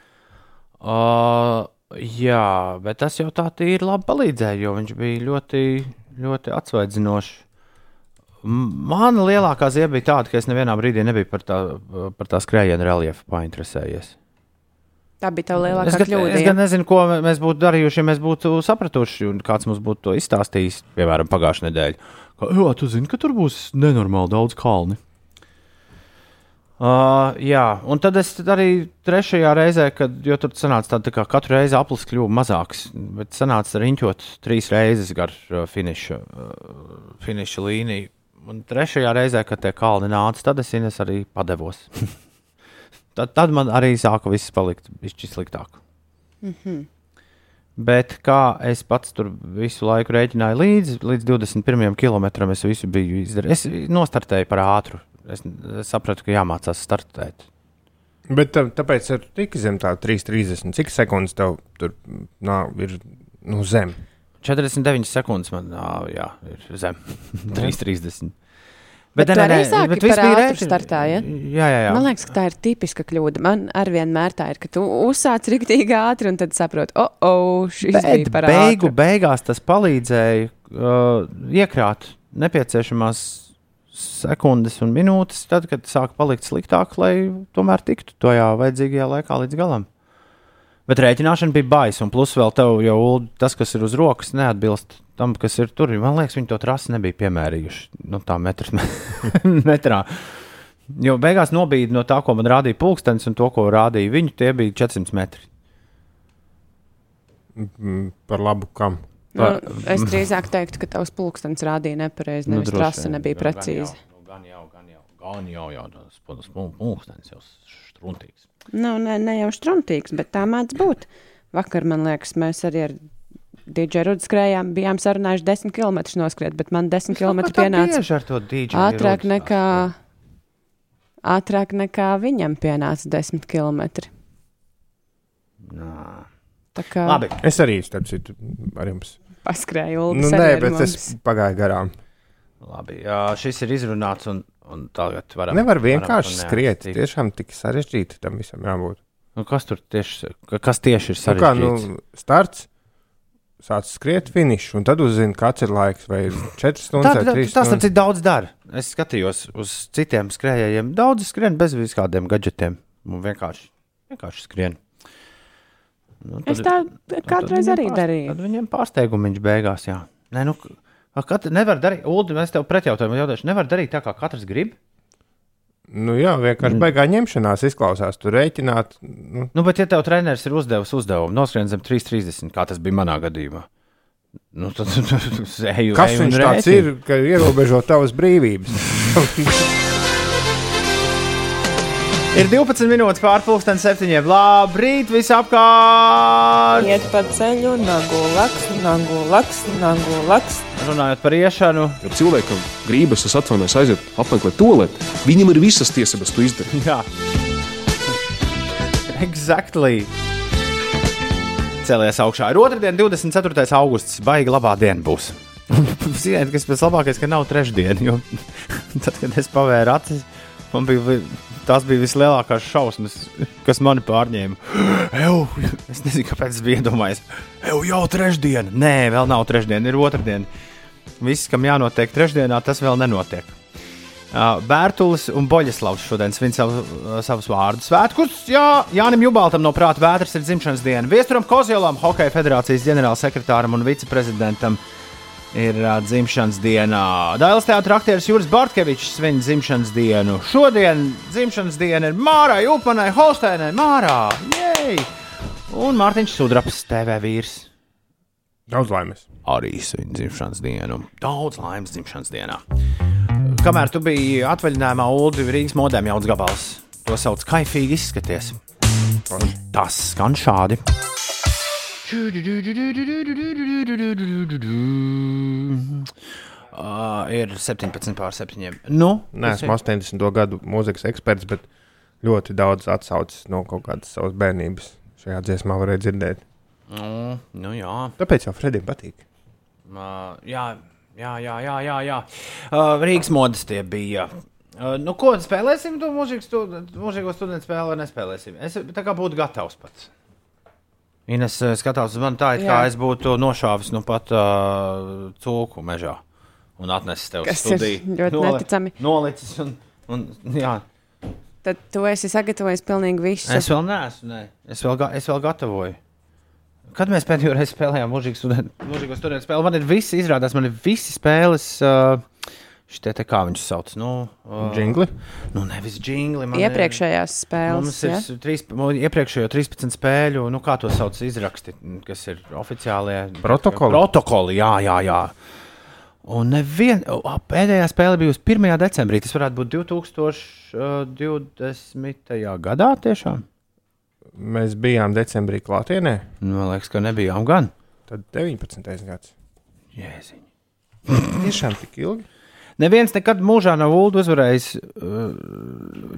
Uh, jā, bet tas jau tā tīri labi palīdzēja, jo viņš bija ļoti, ļoti atsvaidzinošs. Mana lielākā zīme bija tāda, ka es nevienā brīdī nebiju par tā, par tā skrējienu reliefu painteresējies. Tā bija tā lielākā Es kļūda. es ja? gan nezinu, ko mē- mēs būtu darījuši, ja mēs būtu sapratuši, un kāds mums būtu to izstāstījis, piemēram, pagājušajā nedēļā. Ka, jā, tu zini, ka tur būs nenormāli daudz kalnu. Uh, jā, un tad es arī trešajā reizē, kad tur sanāca tāda, tā kā katru reizi aplis kļuva mazāks, bet sanāca riņķot trīs reizes gar uh, finiša, uh, finiša līniju. Un trešajā reizē, kad tie kalni nāca, tad es, Ines, arī padevos. tad, tad man arī sāka viss palikt bišķi sliktāk. Mm -hmm. Bet kā es pats tur visu laiku rēķināju līdzi, līdz 21 km es visu biju izdarījis. Es nostartēju par ātru. Es, es sapratu, ka jāmācās startēt. Bet tā, tāpēc ir tik zem tā 3,30. Cik sekundes tev tur nā, ir nu, zem? 49 sekundes man ā, jā, ir zem 3,30. Bet tu arī sāki bet viss bija rēķin- startā, ja? Jā, jā, jā. Man liekas, ka tā ir tipiska kļūda. Man arī vienmēr tā ir, ka tu uzsāc rīktīgi ātri un tad saproti, oh, oh šis Bet bija par beigu, ātru. beigās tas palīdzēja uh, iekrāt nepieciešamās sekundes un minūtes, tad, kad sāk palikt sliktāk, lai tomēr tiktu tajā vajadzīgajā laikā līdz galam. Bet rēķināšana bija baisa, un plus vēl tev jau tas, kas ir uz rokas, neatbilst tam, kas ir tur. Man liekas, viņi to trasi nebija piemērījuši nu, tā metrs, metrā. Jo beigās nobīdi no tā, ko man rādīja pulkstenis, un to, ko rādīja viņu, tie bija 400 metri. Mm, Par labu kam? Nu, es drīzāk teiktu, ka tavs pulkstenis rādīja nepareizi, nevis droši trase nebija gan precīzi. jau, nu, Gan jau, gan jau, gan jau, jau tas pul- pul- pulkstenis jau struntīgs. Nu, ne, ne jau struntīgs, bet tā mēdz būt. Vakar, man liekas, mēs arī ar Rudu skrējām, bijām sarunājuši 10 km noskriet, bet man 10 km pienāca ātrāk nekā, ātrāk nekā viņam pienāca 10 km. Tā kā Labi, Es arī, starp citu, ar jums. Paskrēju Nu, Ulris nē, bet mums. es pagāju garām. labi. Jā, šis ir izrunāts, un, un tagad varam. Nevar varam vienkārši to skriet. Tiešām tik sarežģīti tam visam jābūt. Nu, kas tur tieši, kas tieši ir Nu, kā, sarežģīts? nu, starts, sāc skriet finišu, un tad uzzini, kāds ir laiks, vai ir 4 stundas Tā, vai tā, 3 tas stundas. ir daudz dara. Es skatījos uz citiem skrejējiem. Daudz skrien bez viskādiem gadgetiem. Un vienkārši, vienkārši skrien. Nu, Es tā kādreiz arī darīju. Tad viņiem pārsteigumiņš beigās, jā. Nē, nu, Kat, nevar darīt, Ulu, mēs tev pretjautājumu jautāšu, nevar darīt tā, kā katrs grib. Nu, jā, Mm. vienkārši beigā ņemšanās izklausās. Tur rēķināt, nu, Nu, bet, ja tev treneris ir uzdevis uzdevumu, noskrien zem 3,30, kā tas bija manā gadījumā, nu, tad es eju. kas eju un viņš tāds rēķinu. ir, ka ierobežo tavas brīvības. Ir 12 minūtes pārpusdienas septiņiem. Labrīt, visapkārt! Iet pa ceļu, nagu laks, nagu laks, nagu laks. Runājot par iešanu, Ja cilvēkam gribas, es atvainojos, aiziet apmeklēt to lietu, viņam ir visas tiesības to izdarīt. jā, exactly. Cēlies augšā. Ir otrdiena, 24. augusts. Baigi labā diena būs. Ziniet, kas pēc labākais, ka nav trešdiena. Jo tad, kad es pavēru acis, man bija, tās bija vislielākās šausmas, kas mani pārņēma. Eju, es nezinu, kāpēc es biju iedomājies. Eju, jau trešdiena. Nē, vēl nav trešdiena, ir otrdiena. Viss, kam jānotiek trešdienā, tas vēl nenotiek. Uh, Bērtulis un Boļislavs šodien svin savu, uh, savus vārdu svētkus. Jā, Jānis Jubaltam no prāta vētras ir dzimšanas diena. Viesturam Kozjolam, Hokeja federācijas ģenerālsekretāram un viceprezidentam ir uh, dzimšanas diena. Dailas teātris aktieris Juris Bartkevičs svin dzimšanas dienu. Šodien dzimšanas diena ir Mārai Upanai, Holsteinai, Mārā. Jej! Un Mārtiņš Sudraps, TV vīrs. Daudz laimes. Arī svin dzimšanas dienu. Daudz laimes dzimšanas dienā. Kamēr tu biji atvaļinājumā, Ulu Rīgas modēm jauns gabals. To sauc kaifīgi izskaties. Un tas skan šādi. Uh, ir 17 pār 7. Nu, Nē, esmu 80. gadu mūzikas eksperts, bet ļoti daudz atsaucas no kaut kādas savas bērnības. Šajā dziesmā varēja dzirdēt. nu, nu jā. Tāpēc jau Fredim patīk. Uh, jā, jā, jā, jā, jā, jā. Uh, Rīgas modes tie bija. Uh, nu, ko spēlēsim? To mūžīgo studentu, mūžīgo studentu spēli vai nespēlēsim? Es tā kā būtu gatavs pats. Ines uh, skatās uz mani tā, it kā Jā. es būtu nošāvis nu pat uh, cūku mežā un atnesis tev uz Kas ir studiju. ļoti neticami. Nolicis un, un jā. Tad tu esi sagatavojis pilnīgi visu. Es vēl neesmu, ne. es, vēl, ga- es vēl gatavoju. Kad mēs pēdējo reizi spēlējām mūžīgo studentu, mūžīgo studentu spēli, man ir visi, izrādās, man ir visi spēles. Uh, Šitie te kā viņš sauc? Nu, uh, Džingli. Nu, nevis jingli. man ir- Iepriekšējās spēles. Mums ir ja? ja? trīs, iepriekšējo 13 spēļu, nu, kā to sauc, izraksti, kas ir oficiālie Protokoli. Protokoli, jā, jā. jā. Un nevien, pēdējā spēle bija uz 1. decembrī. Tas varētu būt 2020. gadā tiešām. Mēs bijām decembrī klātienē, Nu, Man liekas, ka nebijām gan. tad 19. gads. Jēziņ. Tiešām tik ilgi. Neviens nekad mūžā nav ulu uzvarējis uh,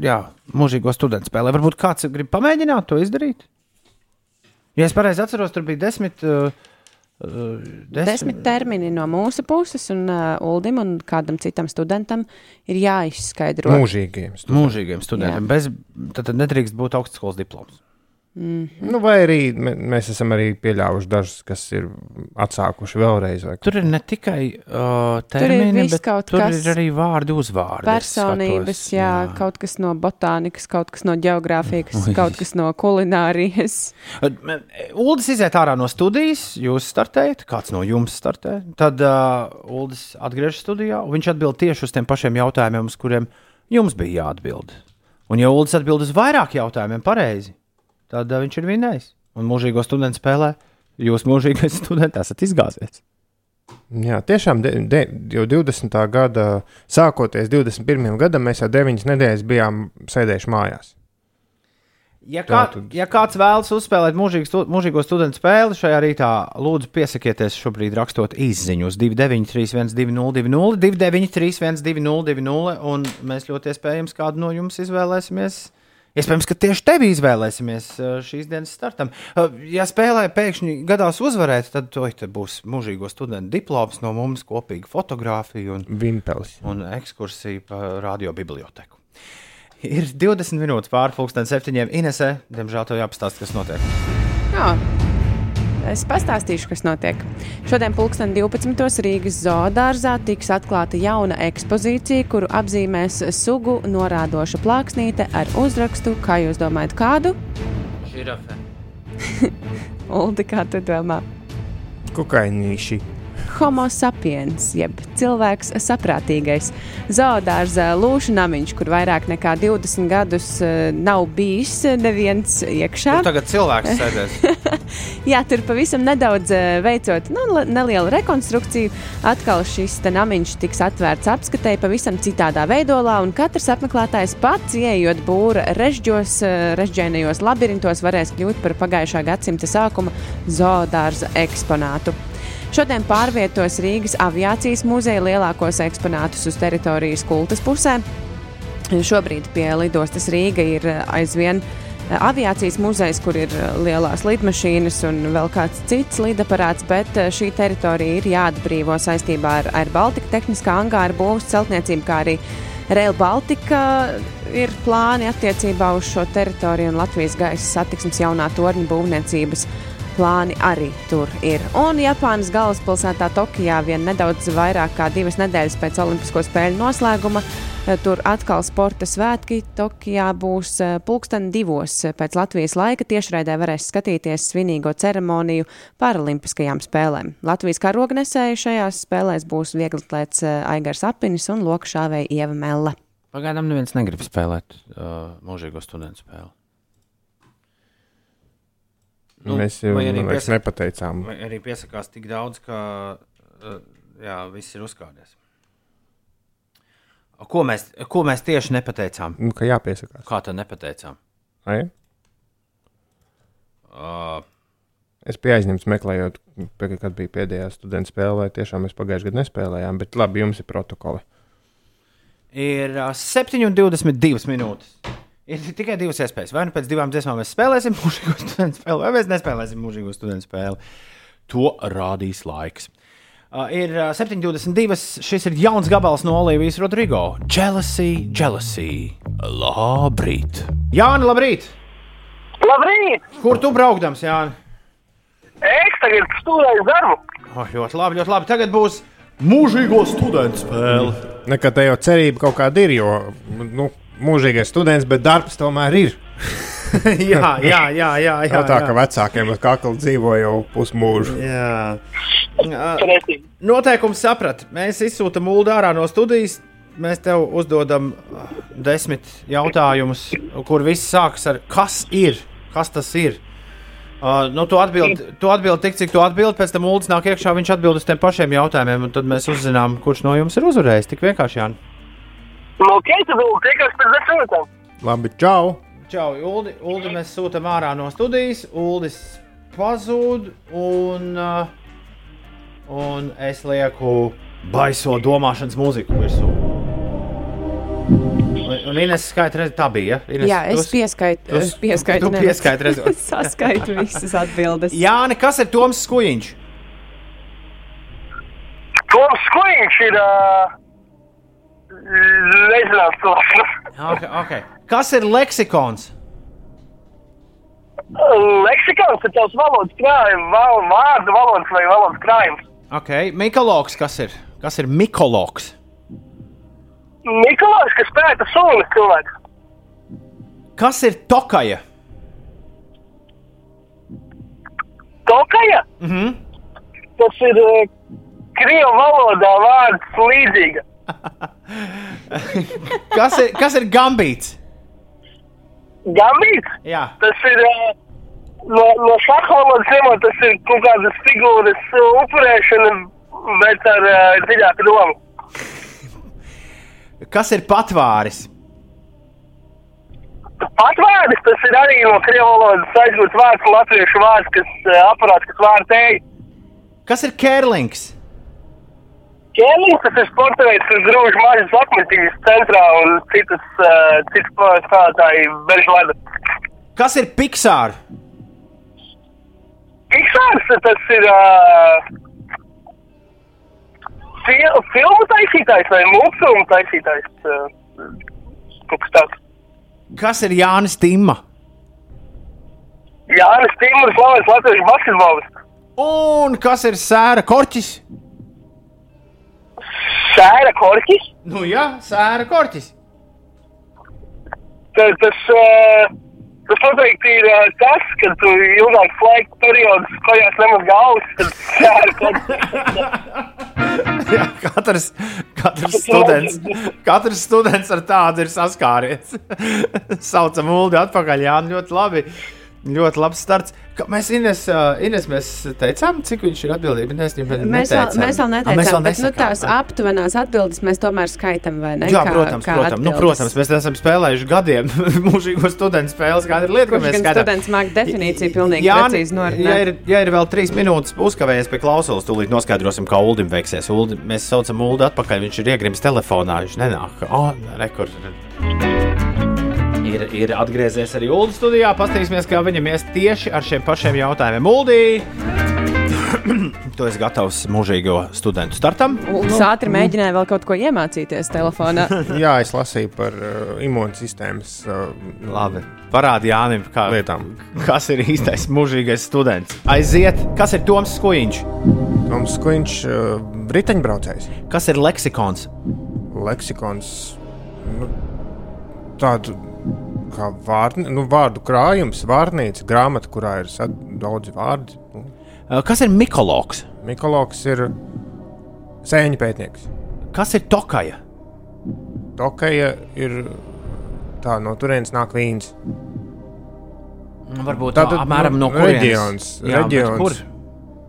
jā, mūžīgo studentu spēlē. Varbūt kāds grib pamēģināt to izdarīt. Ja es pareizi atceros, tur bija desmit. Uh, uh, Desmit termini no mūsu puses, un uh, Uldim un kādam citam studentam ir jāizskaidro. Mūžīgiem. studentiem. mūžīgiem studentiem. Bez, tad, tad nedrīkst būt augstskolas diploms. Mm. Nu, vai arī mē- mēs esam arī pieļāvuši dažus, kas ir atsākuši vēlreiz. Tur ir ne tikai uh, Tur ir termini, bet kaut tur kas. ir arī vārdi, uzvārdi. Personības, skatos, jā, jā, kaut kas no botānikas, kaut kas no geogrāfijas, kaut kas no kulinārijas. Uldis iziet ārā no studijas, jūs startējat, kāds no jums startē. Tad uh, Uldis atgriežas studijā, un viņš atbild tieši uz tiem pašiem jautājumiem, uz kuriem jums bija jāatbild. Un, ja Uldis atbild uz vairāk jautājumiem pareizi, tad viņš ir vinnējis. Un mūžīgo studentu spēlē, jūs mūžīgais students esat izgāzies. Jā, tiešām de, de, jau 20. gada, sākoties 21. gadam, mēs jau 9 nedēļas bijām sēdējuši mājās. Ja, kā, Tātad- ja kāds vēlas uzspēlēt mūžīgu, stu, mūžīgo studentu spēli šajā rītā, lūdzu, piesakieties šobrīd rakstot īsiņu uz 293, 202, 293, 202, un mēs ļoti iespējams kādu no jums izvēlēsimies. Iespējams, ka tieši tevi izvēlēsimies uh, šīs dienas startam. Uh, Ja spēlē pēkšņi gadās uzvarēt, tad te būs mūžīgo studentu diploms no mums, kopīga fotografija un Vinpelis. un ekskursija pa radiobiblioteku. Ir 20 minūtes pāri pusdienas septiņiem. Inesē, diemžēl, tev jāpastāsta, kas notiek. Jā. Es pastāstīšu, kas notiek. Šodien, pulksten 12. Rīgas zoodārzā tiks atklāta jauna ekspozīcija, kuru apzīmēs sugu norādoša plāksnīte ar uzrakstu, kā jūs domājat, kādu? Žirafe. Uldi, kā tu domā? Kukainīši. Homo sapiens, jeb cilvēks saprātīgais. Zoodārza lūšu namiņš, kur vairāk nekā 20 gadus eh, nav bijis neviens iekšā. Tur tagad cilvēks sēdēs. Jā, tur pavisam nedaudz eh, veicot nu, nelielu rekonstrukciju. Atkal šis namiņš tiks atvērts apskatēji pavisam citādā veidolā, un katrs apmeklētājs pats, ieejot būra režģos, eh, režģēnajos labirintos, varēs kļūt par pagājušā gadsimta sākuma zoodārza eksponātu. Šodien pārvietos Rīgas aviācijas muzeja lielākos eksponātus uz teritorijas kultas pusē. Šobrīd pie lidostas Rīga ir eh, aizvien eh, aviācijas muzejs, kur ir eh, lielās lidmašīnas un vēl kāds cits lidaparāts, bet šī teritorija ir jāatbrīvo saistībā ar, ar Baltika tehniskā angāra būvs celtniecību, kā arī Rail Baltica ir plāni attiecībā uz šo teritoriju un Latvijas gaisa satiksmes jaunā torņa būvniecības plāni arī tur ir. Un Japānas galvaspilsētā Tokijā vien nedaudz vairāk kā divas nedēļas pēc Olimpisko spēļu noslēguma. eh, Tur atkal sporta svētki Tokijā būs eh, pulksten divos pēc Latvijas laika. Tiešraidē varēs skatīties svinīgo ceremoniju Paralimpiskajām spēlēm. Latvijas karognesēji šajās spēlēs būs vieglatlēts eh, Aigars Apinis un lokšāvēja Ieva Melle. Pagaidām neviens negrib spēlēt uh, mūžīgo studentu spēli. Nu, mēs jau liekas, nepateicām. Arī piesakās tik daudz, ka uh, jā, viss ir uzkāpies. Ko mēs, ko mēs tieši nepateicām? Nu, ka jāpiesakās. Kā tā nepateicām? Ai? Uh, Es biju aizņemts meklējot, kad bija pēdējā studenta spēle, vai tiešām mēs pagājušajā gadā nespēlējām. Bet labi, jums ir protokoli. ir uh, 7,22 minūtes. Ir tikai divas iespējas. Vai nu pēc divām dziesmām mēs spēlēsim mūžīgo studentu spēli, vai mēs nespēlēsim mūžīgo studentu spēli. To rādīs laiks. Uh, ir uh, 7,22. Šis ir jauns gabals no Olivijas Rodrigo. Jealousy, jealousy. Labrīt! Jāni, labrīt! Labrīt! Kur tu braukdams, Jāni? Es tagad studēju darbu. Oh, ļoti labi, ļoti labi. Tagad būs mūžīgo studentu spēle. Nekā tā jau cerība kaut kāda ir, jo nu, mūžīgais students, bet darbs tomēr ir. jā, jā, jā, jā. jā, Jā, tā jā. kā vecākiem uz kakla dzīvo jau pusmūžu. jā. Uh. Noteikums saprat. Mēs izsūtām mūlu ārā no studijas. Mēs tev uzdodam uh, desmit jautājumus, kur viss sākas ar kas ir, kas tas ir. Uh, nu, tu atbildi atbild tik, cik tu atbildi. Pēc tam mūlis nāk iekšā, viņš atbild uz tiem pašiem jautājumiem, un tad mēs uzzinām, kurš no jums ir uzvarējis. Tik vienkārši, Jā. Nu, ok, tad tiekās pēc desmit minūtēm. Labi, čau! Čau, Uldi. Uldi mēs sūtām ārā no studijas. Uldis pazūd, un, uh, un es lieku baiso domāšanas mūziku virsū. Un, Ines skaita, redz, tā bija. Ja? Ines, Jā, es tu- pieskaitu, tu- es pieskaitu, tu nevis- pieskaiti rezultātus. saskaitu visas atbildes. Jāni, kas ir Toms Skujiņš? Toms Skuiņš ir. Uh, nezināms, to. Okay, okay. Kas ir leksikons? Leksikons ir tavs valodas krājums, val, vārdu valodas vai valodas krājums. Ok, Mikologs, kas ir? Kas ir Mikologs? Nikolais, kas pēta sunis cilvēks. Kas ir Tokaja? Tokaja? Mhm. Tas ir uh, krievu valodā vārds līdzīga. Kas ir, kas ir Gambīts? Gambīts? Jā. Tas ir uh, no, no šāda ņemot, tas ir kaut kādas figūras upurēšana, bet ar uh, dziļāku domu. Kas ir patvāris? Patvērnis tas ir arī no krievu valodas aizgūts vārds, latviešu vārds, kas uh, aparāts, kas vārds tēja. Kas ir Kērlings? Ķēlings tas ir sporta veids, kas grūž mažas akmentiņas centrā un citas, uh, citas spēlētāji beržu ledu. Kas ir Pixar? Pixārs tas ir uh, fil filmu taisītājs vai mūzikas taisītājs. Uh. Kas ir Jānis Timma? Jānis Timurs, slavens latviešu basketbolists. Un kas ir Sēra Korķis? Sēra Korķis. Nu jā, Sēra Korķis. Tas, tas, uh, tas noteikti ir uh, tas, ka tu ilgāks laika periods kājās nemaz galvas, tad sēra Korķis. Jā, katrs, katrs, students, katrs students ar tādu ir saskāries. Saucam, Ulu, atpakaļ. Jā, ļoti labi. Ļoti labs starts. Mēs Ines, Ines mēs teicām, cik viņš ir atbildīgs. Mēs, Mēs vēl, mēs vēl neteicām, mēs vēl bet nu, tās aptuvenās atbildes mēs tomēr ne? Jā, Kā- protams, kā protams. Nu, protams, mēs esam spēlējuši gadiem mūžīgo studentu spēles. Kāda ir lieta, Kurš mēs gan skatām? students māk definīciju pilnīgi Jāni, precīzi ja, norunāt? ir, ja ir vēl trīs minūtes uzkavējies pie klausulas, tūlīt noskaidrosim, kā Uldim veiksies. Uldi, mēs saucam Ulu atpakaļ, viņš ir iegrimis telefonā, viņš nenāk. O, rekur. Ir, ir atgriezies arī Ulu studijā. Paskatīsimies, kā viņam ies tieši ar šiem pašiem jautājumiem. Uldī! tu esi gatavs mūžīgo studentu startam. Uldis ātri mēģināja vēl kaut ko iemācīties telefonā. Jā, es lasīju par uh, imūnsistēmas uh, Labi. Parādi Jānim, kā, lietām. kas ir īstais mūžīgais students. Aiziet, kas ir Toms Skuiņš, Toms Skuiņš, uh, briteņbraucējs, kas ir leksikons, leksikons, nu, tādu kā vārni, nu, vārdu krājums, vārnīca, grāmata, kurā ir daudzi vārdi. Nu, Uh, kas ir Mikologs, Mikoloks ir sēņu pētnieks. kas ir Tokaja, Tokaja ir tā, no turienes nāk vīns. Nu, Varbūt tā, apmēram no nu, kurienes? reģions, Jā, reģions. Kur?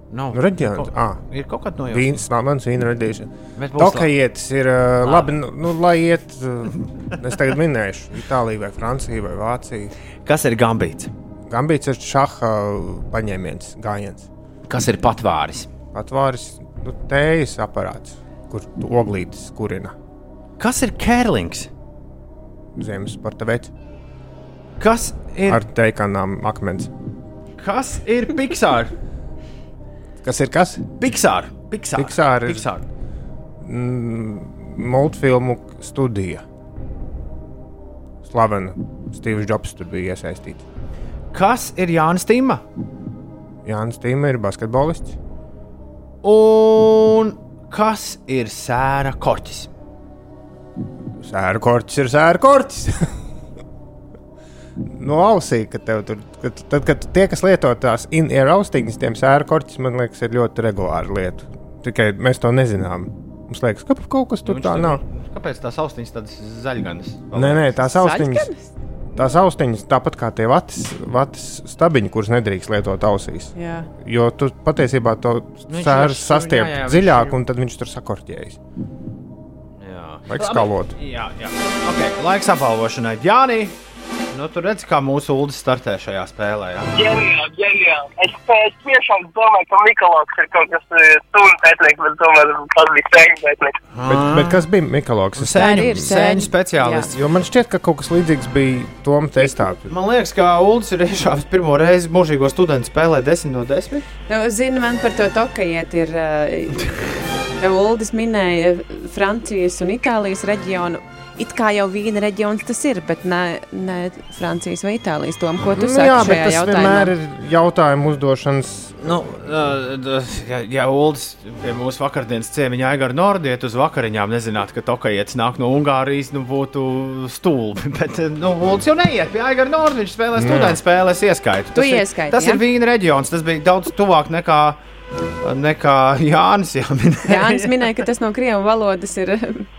Nav. Nu, reģions, Kaut- ah. Ir kaut kāda no jums. Vīns, mans vīna radīšana. Tokajietis ir uh, labi, nu, nu, lai iet, uh, es tagad minēšu, Itālija vai Francija vai Vācija. Kas ir gambīts? Gambīts ir šaha paņēmiens, gājiens. Kas ir patvāris? Patvāris, nu, tējas aparāts, kur oglītis kurina Kas ir kērlings? ziemas sporta veids Kas ir, ar teikanām akmens. kas ir Pixar? Kas ir kas? Pixar. Pixar. Pixar ir- Pixar. Mm, multfilmu studija. Slavena Steve's Jobs tur bija iesaistīts. Kas ir Jānis Tīma? Jānis Tīma ir basketbolists. Un kas ir sēra korķis? Sēra korķis ir sēra korķis. no ausī, ka tev tur, kad, tad, kad tie, kas lieto tās in-ear austiņas, tiem sēra korķis, man liekas, ir ļoti regulāra lieta. Tikai mēs to nezinām. Mums liekas, ka kaut kas tur tā nav. Kāpēc tās austiņas tādas zaļganas? Nē, nē, tās austiņas. Zaļganas? Tās austiņas, tāpat kā tie vatas, vatas stabiņi, kurus nedrīkst lietot ausīs. Jā. Jo tu patiesībā to viņš sēru sastiep jā, jā, dziļāk, jau- un tad viņš tur sakorķējas. Jā. Vajag skalot. Jā, jā. Okay. Laiks apbalvošanai. Jāni, nu, tu redz, kā mūsu ULDS startē šajā spēlē. Jā. Ģeniāli, ģeniāli. Es, es tiešām domāju, ka Mikls ir kaut kas stūra pētnieks, bet tomēr tas bija sēņu pētnieks. Bet, bet kas bija Mikls? Sēņu, ir sēņu. sēņu speciālists. Jo man šķiet, ka kaut kas līdzīgs bija Toma testā. Man liekas, ka ULDS ir iešāvis pirmo reizi mūžīgo studentu spēlē 10 no 10. Nu, Zini, man par to tokajiet ir. Uh, Uldis minēja Francijas un Itālijas reģionu. It kā jau vīna reģions tas ir, bet ne, ne Francijas vai Itālijas. Tom, ko tu Nu, saki jā, bet šajā tas jautājumā? vienmēr ir jautājumu uzdošanas. Nu, uh, ja, ja Ulas pie mūsu vakardienas ciemiņa Aigara Nordiet uz vakariņām nezinātu, ka Tokajets nāk no Ungārijas, nu būtu stulbi. Bet, nu, Ulas jau neiet pie Aigara Nordiet, viņš spēlē studentu spēlēs ieskaitu. Tu Tas ir- ieskaiti, Tas ja? ir vīna reģions, tas bija daudz tuvāk nekā, nekā Jānis. Jā, minēja. Jānis minēja, ka tas no krievu valodas ir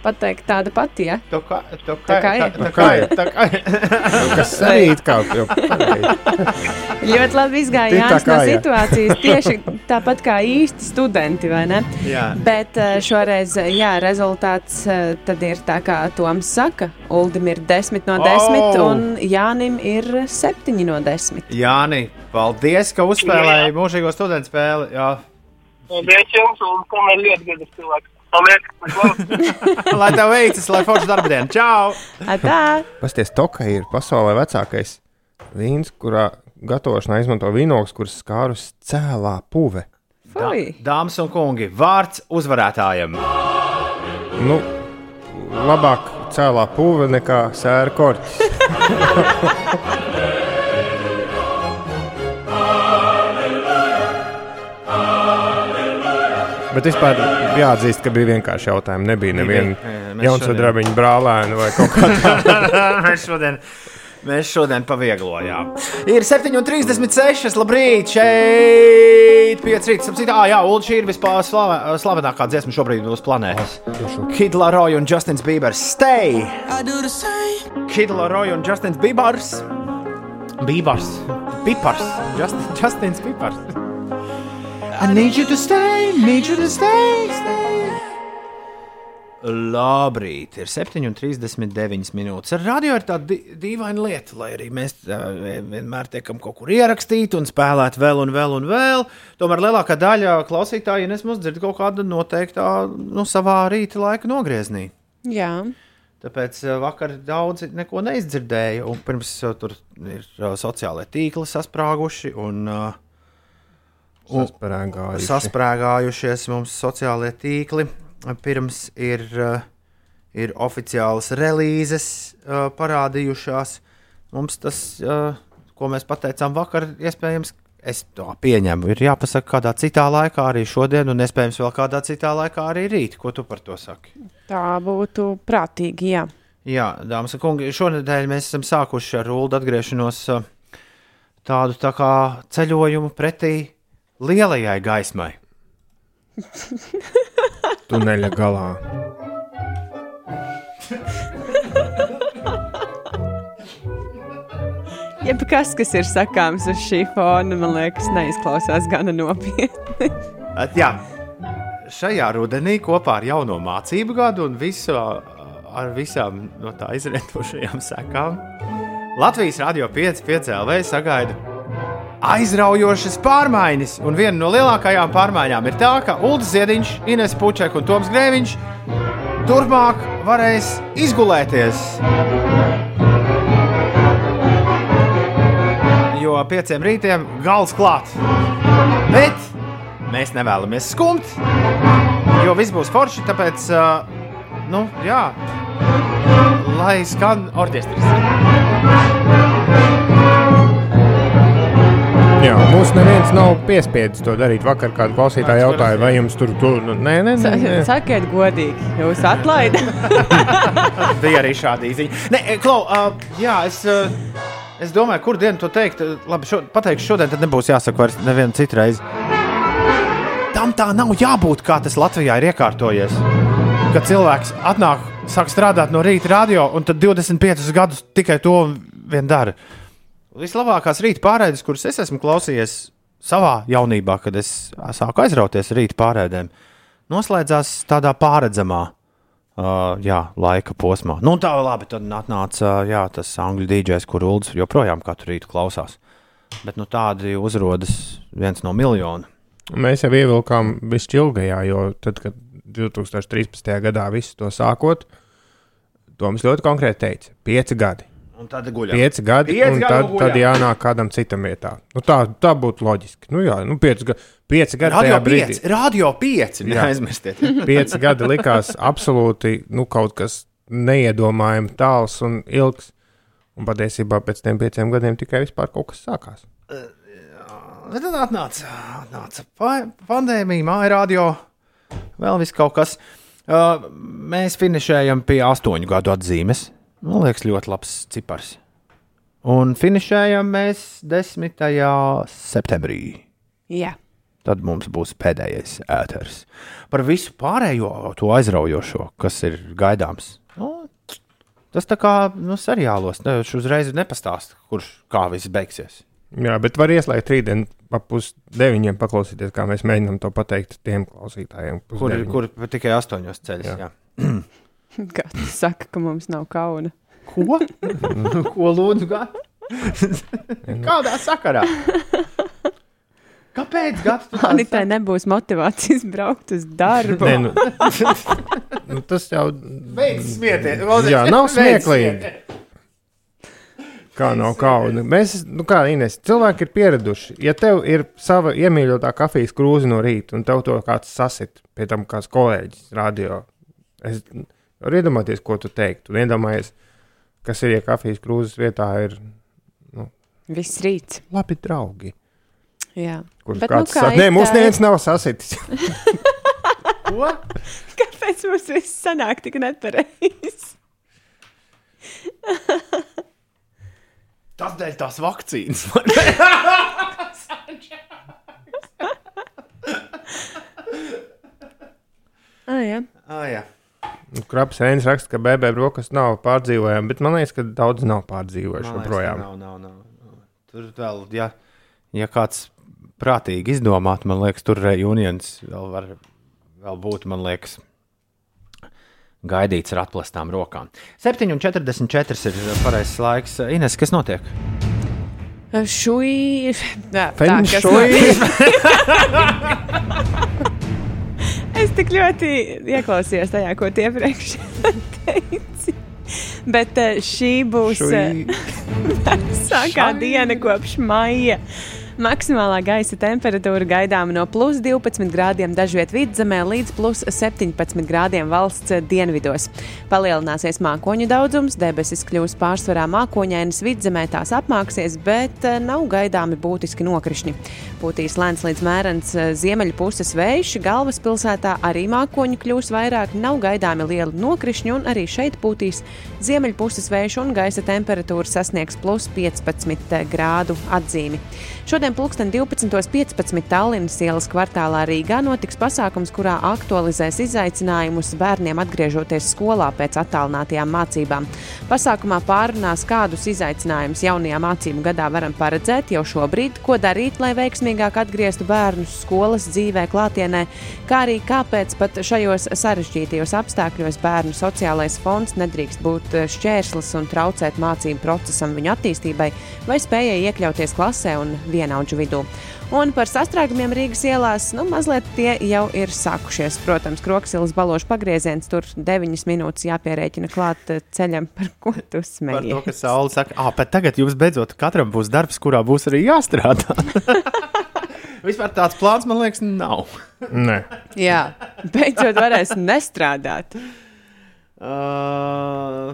pateikt tāda pati. Ja? Toka- toka- Tā kā ir. tā- tā kā ir, tā kā ir. It kā pareizi. Ļoti labi izgāja tā Jānis no kā, situācijas. Tieši tāpat kā īsti studenti, vai ne? Jā. Bet eh, šoreiz, eh, jā, rezultāts eh, tad ir tā, kā Toms saka. Uldim ir 10 no 10, Oh! un Jānim ir 7 no 10. Jāni, paldies, ka uzspēlēji mūžīgo studentu spēli. Jā. Paldies jums, un tam ir ļoti gudrs cilvēks. Paldies! Lai tev veicas, lai forši darba diena. Čau! Atā! Pasties, Toka ir pasaulē vecākais vīns, kurā gatavošanā izmanto vīnogus, kuras skārus cēlā puve. Fui! Dāmas un kungi, vārds uzvarētājiem. Nu, labāk cēlā puve nekā sēra korķis. Bet vispār jāatzīst, ka bija vienkārši jautājumi. Nebija neviena jaunsudrabiņa brālēna vai kaut kā tāda. mēs šodien. Mēs šodien pavieglojām. Ir 7,36. Labrīt, šeit 5 rīta. Ah, jā, Ulu, šī ir vispār slava, slavenākā dziesma šobrīd uz planētas. Kid Laroi un Justins Bībers. Stay! Kid Laroi un Justins Bībers. Bībers. Pipars. Just, Justins Pipars. I need you to stay, need you to stay, stay. Labrīt, ir 7,39 minūtes. Ar radio ir tāda dīvaina lieta, lai arī mēs vienmēr tiekam kaut kur ierakstīti un spēlēt vēl un vēl un vēl. Tomēr lielākā daļa klausītāju nes mums dzird kaut kādu noteiktā, nu, savā rīta laika nogriezienī. Jā, Tāpēc vakar daudzi neko neizdzirdēja. un Pirms tur ir sociālai tīkli sasprāguši un uh, Sasprāgājuši. sasprāgājušies mums sociālie tīkli. Pirms ir, uh, ir oficiālas relīzes uh, parādījušās. Mums tas, uh, ko mēs pateicām vakar, iespējams, es to pieņemu. Ir jāpasaka kādā citā laikā, arī šodien, un iespējams vēl kādā citā laikā arī rīt. Ko tu par to saki? tā būtu prātīgi. Jā. Jā, dāmas un kungi, šonadēļ mēs esam sākuši ar Ulu atgriešanos tādu tā kā ceļojumu pretī lielajai gaismai. Tuneļa galā. Jebkas, kas ir sakāms uz šī fona, man liekas, neizklausās gana nopietni. At, jā, šajā rudenī kopā ar jauno mācību gadu un visu, ar visām no tā izrietošajām sekām Latvijas Rādio 5, 5 LV sagaida aizraujošas pārmaiņas. Un viena no lielākajām pārmaiņām ir tā, ka Ulrichs Ziediņš, Ines Puķek un Toms Grēviņš turpmāk varēs izgulēties. Jo pieciem rītiem gals klāt. Bet mēs nevēlamies skumt, jo viss būs forši. Tāpēc, uh, nu, jā, lai skan orķestris. Jā, mums neviens nav piespiedzis to darīt. Vakar kāda klausītāja jautāja, vai jums tur tur nu, nē, nē, nē, nē. Sakiet, godīgi, jūs atlaidat. Bija arī šāda īziņa. Nē, Klau, uh, jā, es, uh, es domāju, kur dienu to teikt. Labi, šo, pateikšu šodien, tad nebūs jāsaka vairs nevienu citu reizi. Tam tā nav jābūt, kā tas Latvijā ir iekārtojies. Kad cilvēks atnāk, sāk strādāt no rīta radio, un tad 25 gadus tikai to vien dara. Vislabākās rīta pārēdes, kuras es esmu klausījies savā jaunībā, kad es sāku aizrauties ar rīta pārēdēm, noslēdzās tādā pārredzamā uh, jā, laika posmā. Nu, tā labi, tad atnāca uh, jā, tas angļu dīdžers, kur Ulrichs joprojām katru rītu klausās. Bet nu, tādi uzrodas viens no miljoniem. Mēs jau ievilkām visšķilgajā, jo tad, kad 2013. gadā visu to sākot, Toms ļoti konkrēti teica, pieci gadi. Un tad guļam. Pieci gadi, Pieci un gadi tad, guļam. tad jānāk kādam citam vietā. Nu, tā, tā būtu loģiski. Nu, jā, nu, pieci, ga pieci gadi Radio tajā brīdī. 5, radio 5, Jā. neaizmirstiet. Pieci gadi likās absolūti nu, kaut kas neiedomājami tāls un ilgs. Un patiesībā pēc tam pieciem gadiem tikai vispār kaut kas sākās. Bet tad atnāca, atnāca pa- pandēmija, māja radio, vēl viss kaut kas. Uh, mēs finišējam pie astoņu gadu atzīmes. Man liekas, ļoti labs cipars. Un finišējam mēs 10. septembrī. Jā. Tad mums būs pēdējais ēters. Par visu pārējo, to aizraujošo, kas ir gaidāms. Nu, tas tā kā nu, seriālos, ne, uzreiz nepastāsta, kurš kā viss beigsies. Jā, bet var ieslēgt rītdien ap pusdeviņiem paklausīties, kā mēs mēģinām to pateikt tiem klausītājiem. Kur, kur tikai astoņos ceļos. Kāds saka, ka mums nav kauna. Ko? Ko lūdzu? Gat? Kādā sakarā? Kāpēc? Tu tā nebūs motivācijas braukt uz darbu. Nē, nu, nu, tas jau Beidz smieties. Jā, nav smieklīgi. kā nav kauna. Mēs, nu kā Ines, cilvēki ir pieraduši. Ja tev ir sava iemīļotā kafijas krūze no rīta, un tev to kāds sasit, pie tam kāds kolēģis radio, es varu iedomāties, ko tu teiktu. Un iedomājies, kas ir, ja kafijas krūzes vietā ir Viss rīts. labi draugi. Jā. Kurš Bet, nu, kāds kā saka, nē, mums tā- neviens nav sasitis. Kāpēc mums viss sanāk tik nepareizi? Tas dēļ tās vakcīnas. Ah, jā. ah, jā. Nu, Kraps Rēns raksta, ka BB brokas nav pārdzīvojami, bet man liekas, ka daudz nav pārdzīvojuši joprojām. Nav, nav, nav. Tur vēl, ja, ja kāds prātīgi izdomāt, man liekas, tur reunions vēl var vēl būt, man liekas. Gaidīts ar atklātām rokām. 7,44 ir pareizais laiks. Ines, kas notiek? Šui. Tā, kas shui. Es tik ļoti ieklausījos tajā, ko tie iepriekš teici. Bet eh, šī būs eh, vecākā diena kopš maija. Maksimālā gaisa temperatūra gaidāma no plus 12 grādiem dažviet vidzemē līdz plus 17 grādiem valsts dienvidos. Palielināsies mākoņu daudzums, debesis kļūs pārsvarā mākoņainas vidzemē, tās apmāksies, bet eh, nav gaidāmi būtiski nokrišņi. Pūtīs lēns līdz mērens eh, ziemeļu puses vējš, galvaspilsētā arī mākoņu kļūs vairāk, nav gaidāmi lieli nokrišņi, un arī šeit pūtīs ziemeļu puses vējš un gaisa temperatūra sasniegs plus 15 grādu atzīmi. Šodien pulksten 12.15. Tallinas ielas kvartālā Rīgā notiks pasākums, kurā aktualizēs izaicinājumus bērniem atgriežoties skolā pēc attālinātajām mācībām. Pasākumā pārunās, kādus izaicinājumus jaunajā mācību gadā varam paredzēt jau šobrīd, ko darīt, lai veiksmīgāk atgrieztu bērnus skolas dzīvē, klātienē, kā arī kāpēc pat šajos sarežģītajos apstākļos bērnu sociālais fonds nedrīkst būt šķērslis un traucēt mācību procesam, viņu attīstībai vai spējai iekļauties klasē un vienaudžu vidū. Un par sastrēgumiem Rīgas ielās, nu, mazliet tie jau ir sākušies. Protams, Kroksilas balošu pagrieziens tur 9 minūtes jāpierēķina klāt eh, ceļam, par ko tu Par to, ka Saula saka, ah, bet tagad jums beidzot katram būs darbs, kurā būs arī jāstrādā. Vispār tāds plāns, man liekas, nav. Nē, Jā, beidzot varēs nestrādāt. Uh,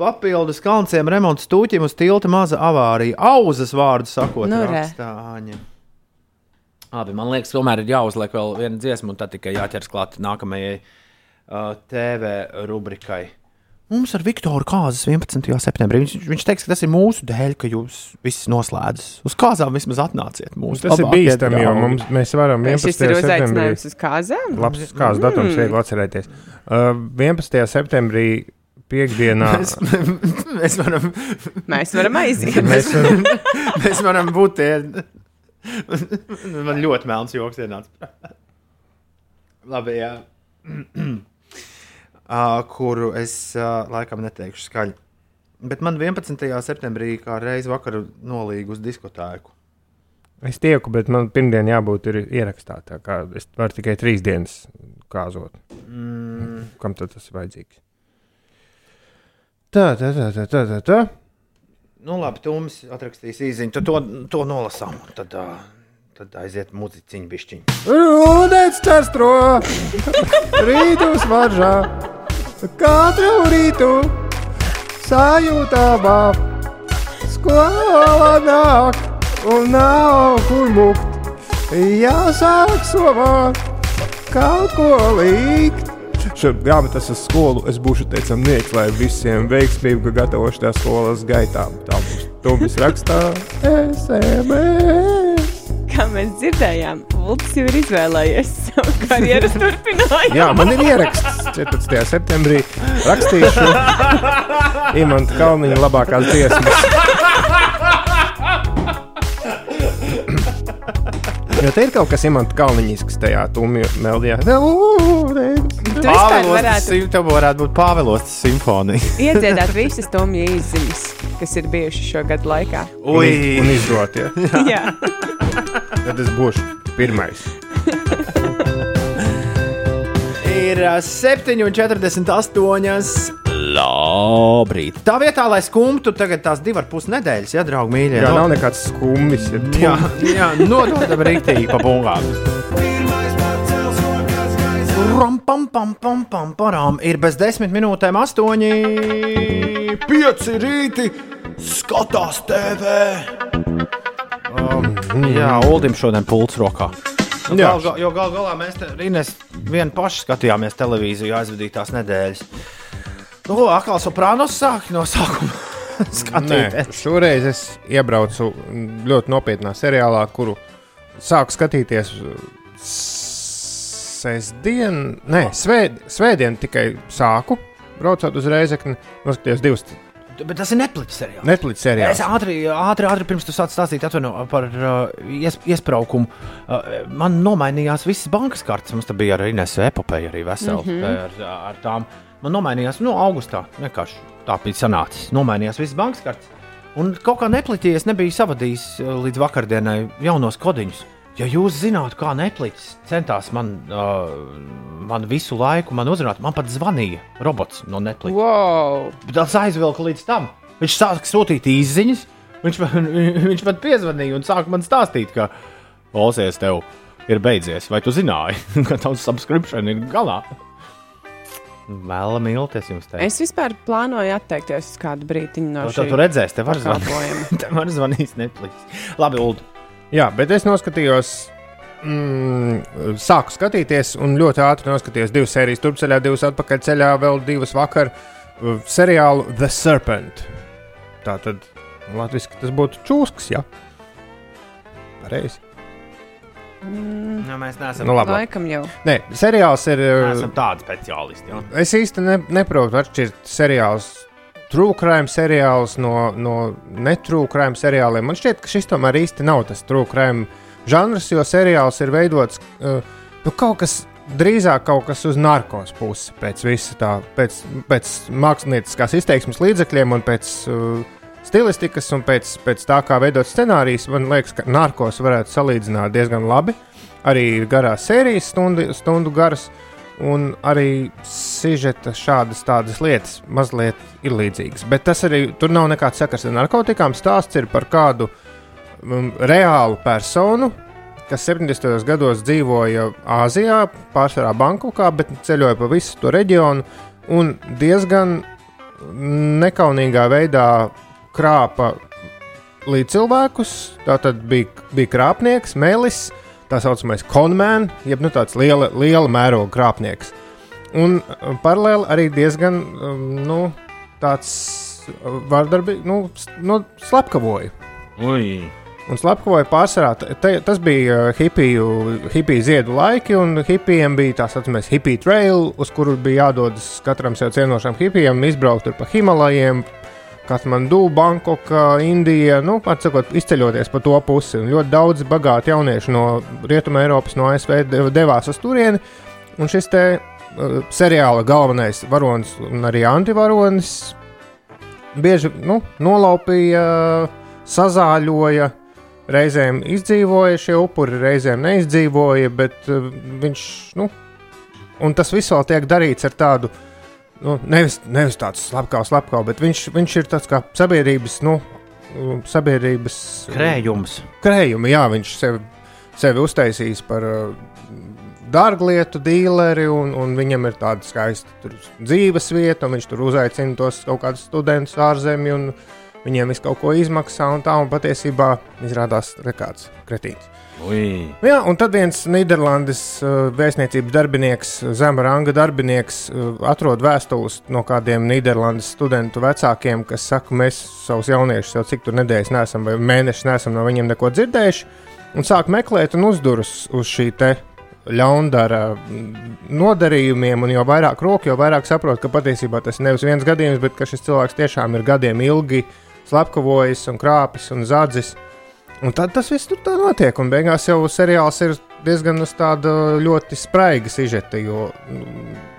papildus kalnciem remonta stūķim uz tilta maza avārija. Auzas vārdu sakot, Nu, re. rakstā Āņa. Abi, man liekas, tomēr ir jāuzliek vēl viena dziesma, un tad tikai jāķers klāt nākamajai uh, TV rubrikai. Mums ar Viktoru Kāzas 11. septembrī. Viņš, viņš teiks, ka tas ir mūsu dēļ, ka jūs visi noslēdzat. Uz kāzām vismaz atnāciet. Mūsu tas ir bīstami, jo mums, mēs varam 11. Šis ir septembrī. uzaicinājums uz kāzām. Labs kāds datums, viegli atcerēties. Uh, 11. septembrī piekdienā. Mēs, mēs varam Mēs varam aiziet. Mēs varam, Mēs varam būt tie. Man ļoti melns joks ienāca. Labi, jā. uh, kuru es uh, laikam neteikšu skaļi. Bet man 11. septembrī kā reiz vakarā nolīga uz diskotēku. es tieku, bet man pirmdien jābūt ir ierakstā. tā kā Es varu tikai trīs dienas kāzot. Mm. Kam tad tas ir vajadzīgs? Tā, tā, tā, tā, tā, tā. tā. Nu, labi, Tūmis atrakstīs īsiņu. Tad to, to nolasām. Tad, uh, tad aiziet muziciņu bišķiņu. Rūdens cestro, rītus varžā. katru rītu sajūtāmā. Skola nāk un nav kur mukt. Jāsāk somā kaut ko likt. Šo grāmatu es uz skolu es būšu teicamnieks, lai visiem veiksmīgi gatavošanās skolas gaitā. Tā būs Tomis rakstā SMS. Kā mēs dzirdējām, Vulks jau ir izvēlējies savu karjeras turpinājumu. Jā, man ir ieraksts 14. septembrī. Rakstīšu Imants Kalniņa labākās dziesmas. Jo te ir kaut kas imants kalniņisks tajā tumjā vispār Pāvilostas varētu sim- varētu būt Pāvilostas simfonija. iedziedāt visas Tomija izziņas, kas ir bijušas šo gadu laikā. Un, iz- un izdot, ja. Jā, tad es būšu pirmais. Ir ā, 7,48. Labrīt. Tā vietā, lai skumtu, tagad tās divas ar pus nedēļas, ja draugi mīļie. Jā, no- nav nekāds skumjas. Ja jā, jā nododam rītīgi pa bungām. Ram, pam, pam, pam, pam, param. Ir bez desmit minūtēm astoņi, pieci rīti. Skatās TV. Um, jā, Uldim šodien pults rokā. Nu, Jā. gal, jo gal galā mēs te Rīnes vien paši skatījāmies televīziju aizvadītās nedēļas. Nu, atkal soprānos sāk no sākuma Nē, skatīties. šoreiz es iebraucu ļoti nopietnā seriālā, kuru sāku skatīties sestdien, nē, svēd, svētdien tikai sāku. Braucot uz Reizekni, noskatījos divus Bet tas ir Netflix seriāls. Netflix Es seriālus. ātri, ātri, ātri pirms tu sāc stāstīt atvaino, par uh, ies, iespraukumu. Uh, man nomainījās visas bankas kartes. Mums te bija arī Inesu epopeja, arī vesela mm -hmm. ar, ar tām. Man nomainījās, nu, augustā vienkārši tā bija sanācis. Nomainījās visas bankas kartes. Un kaut kā nepliķies, nebija savadījis uh, līdz vakardienai jaunos kodiņus. Ja jūs zinātu, kā Netflix centās man, uh, man visu laiku man uzrunāt, man pat zvanīja robots no Netflix. wow! Tas aizvilka līdz tam. Viņš sāka sūtīt īsiņas, viņš man, viņš man piezvanīja un sāka man stāstīt, ka Olsies, tev ir beidzies. Vai tu zināji, ka tavs subscription ir galā? Vēl mīlties jums te. Es vispār plānoju atteikties uz kādu brīdiņu no To, to šī tu redzēsi, te var zvanīt. Te var zvanīt Netflix. Labi, Ulu. Jā, bet es noskatījos, mm, sāku skatīties, un ļoti ātri noskatījos divas sērijas, turpceļā, divas atpakaļ ceļā, vēl divas vakar uh, seriālu The Serpent. Tā tad latviešu tas būtu čūskas, jā. Pareizi. Nu, mēs neesam, Nu, labi. Laikam jau. Nē, seriāls ir. uh, neesam tādi speciālisti. Ja? Es īsti ne, neprotu atšķirt seriālus. True crime seriāls no, no netrue crime seriāliem. Man šķiet, ka šis tomēr īsti nav tas true crime žanrs, jo seriāls ir veidots uh, nu, kaut kas drīzāk kaut kas uz narkotikas puses, pēc visa tā, pēc, pēc mākslinieckās izteiksmes līdzekļiem un pēc uh, stilistikas un pēc, pēc tā, kā veidot scenārijus. Man liekas, ka narkotikas varētu salīdzināt diezgan labi. Arī ir garās sērijas, stundu, stundu garas. Un arī sižeta šādas tādas lietas mazliet ir līdzīgas. Bet tas arī tur nav nekāds sakars ar narkotikām. Stāsts ir par kādu um, reālu personu, kas 70. gados dzīvoja Āzijā, pārsvarā Bankokā, bet ceļoja pa visu to reģionu un diezgan nekaunīgā veidā krāpa līdzcilvēkus. Tā tad bija, bija krāpnieks, mēlis, tā saucamais konmēns, jeb nu, tāds liela, liela mēroga krāpnieks. Un uh, paralēli arī diezgan um, nu, tāds vardarbīgs, nu, nu, slepkavoja. Ui. Un slepkavoja pārsvarā. Te, tas bija uh, hipiju, hipiju ziedu laiki, un hipijiem bija tā saucamais hipiju trail, uz kuru bija jādodas katram sev cienošam hipijam, izbraukt tur pa Himalajiem. Katmandu, Bankoka, Indija, nu, atsakot, izceļoties pa to pusi. Un ļoti daudz bagāti jaunieši no Rietumē Eiropas, no ASV devās uz turieni. Un šis te uh, seriāla galvenais varonis un arī antivaronis bieži nu, nolaupīja, sazāļoja. Reizēm izdzīvoja šie upuri, reizēm neizdzīvoja, bet uh, viņš, nu, un tas viss vēl tiek darīts ar tādu, nu, nevis, nevis tāds slepkavs, slepkavs, bet viņš, viņš ir tāds kā sabiedrības, nu, sabiedrības Krējums. krējumi. Jā, viņš sevi, sevi uztaisījis par uh, dārglietu dīleri, un, un viņam ir tāda skaista dzīves vieta, un viņš tur uzaicina tos kaut kādus studentus ārzemju, un viņiem viss kaut ko izmaksā, un tā, un patiesībā izrādās rekāds kretīns. Ui. Jā, un tad viens Nīderlandes uh, vēstniecības darbinieks, zema ranga darbinieks, uh, atrod vēstules no kādiem Nīderlandes studentu vecākiem, kas saka, mēs savus jauniešus jau cik tur nedēļas nesam vai mēnešus nesam no viņiem neko dzirdējuši, un sāk meklēt un uzduras uz šī te ļaundara mm, nodarījumiem, un jo vairāk roku, jo vairāk saprot, ka patiesībā tas nevis viens gadījums, bet ka šis cilvēks tiešām ir gadiem ilgi slepkavojis un krāpis un zadzis. Un tad tas viss tur tā notiek, un beigās jau seriāls ir diezgan uz tāda ļoti spraiga sižeta, jo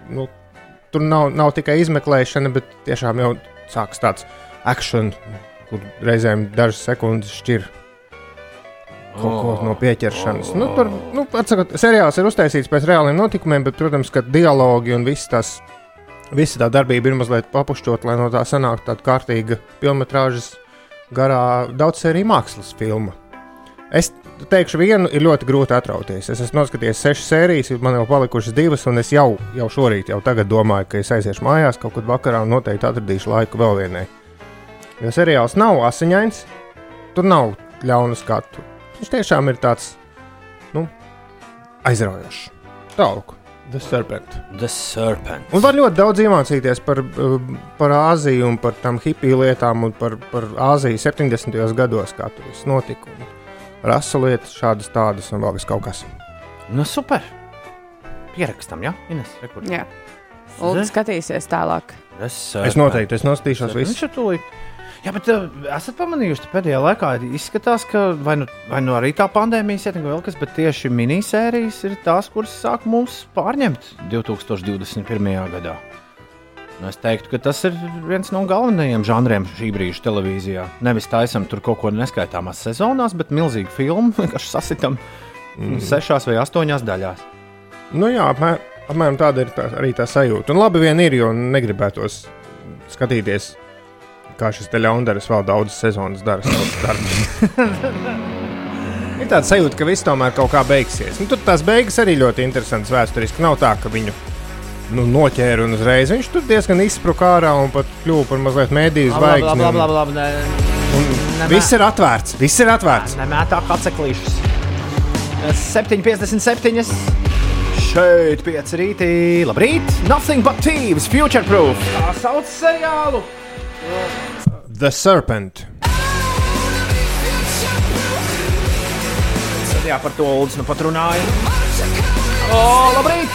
nu, tur nav, nav tikai izmeklēšana, bet tiešām jau sākas tāds akcents, kur reizēm dažas sekundes šķir kaut ko no pieķeršanas. Nu, tur, nu, atsakot, seriāls ir uztaisīts pēc reāliem notikumiem, bet, protams, ka dialogi un viss tas. Visa tā darbība ir mazliet papušķot, lai no tā sanāktu tāda kārtīga filmas garā daudzsēriju mākslas filma. Es teikšu, vienu ir ļoti grūti atrauties. Es esmu noskatījies sešas sērijas, man jau palikušas divas, un es jau, jau šorīt, jau tagad domāju, ka es aiziešu mājās kaut kad vakarā un noteikti atradīšu laiku vēl vienai. Jo seriāls nav asiņains, tur nav ļaunu skatu. Viņš tiešām ir tāds nu, aizraujošs. Tālāk. The Serpent. The Serpent. Un var ļoti daudz iemācīties par, uh, par Āziju un par tām hipiju lietām un par, par Āziju 70. gados, kā tur viss notika. Un Rasa lietas, šādas tādas un vēl vis kaut kas. Nu, super. Pierakstam, ja? Ines. Rekur. Jā. Ulu skatīsies tālāk. The Es noteikti es nostīšos visu. Viņš ir tūlīt. Jā, bet uh, esat pamanījuši, ka pēdējā laikā izskatās, ka vai nu, vai nu arī tā pandēmijas ietekme, vēl kas, bet tieši minisērijas ir tās, kuras sāk mums pārņemt 2021. gadā. Nu, es teiktu, ka tas ir viens no galvenajiem žanriem šī brīža televīzijā. Nevis taisam tur kaut ko neskaitāmās sezonās, bet milzīgu filmu vienkārši sasitam mm. sešās vai astoņās daļās. Nu jā, apmēram, apmēram tāda ir tā, arī tā sajūta. Un labi vien ir, jo negribētos skatīties, kā šis te ļaundaris vēl daudzas sezonas dara savus darbus. ir tāda sajūta, ka viss tomēr kaut kā beigsies. Nu, tur tās beigas arī ļoti interesantas vēsturiski. Nav tā, ka viņu nu, noķēra un uzreiz viņš tur diezgan izspruka ārā un pat kļuva par mazliet mēdīju zvaigzni. un- labi. un Viss ir atvērts, viss ir atvērts. Nemētā kā ceklīšus. 7,57. Šeit pieci rītī. Labrīt! Nothing but thieves, future proof. Tā sauc seriālu. The Serpent. Tad jā, par to Ulas nu pat runāja. O, labrīt!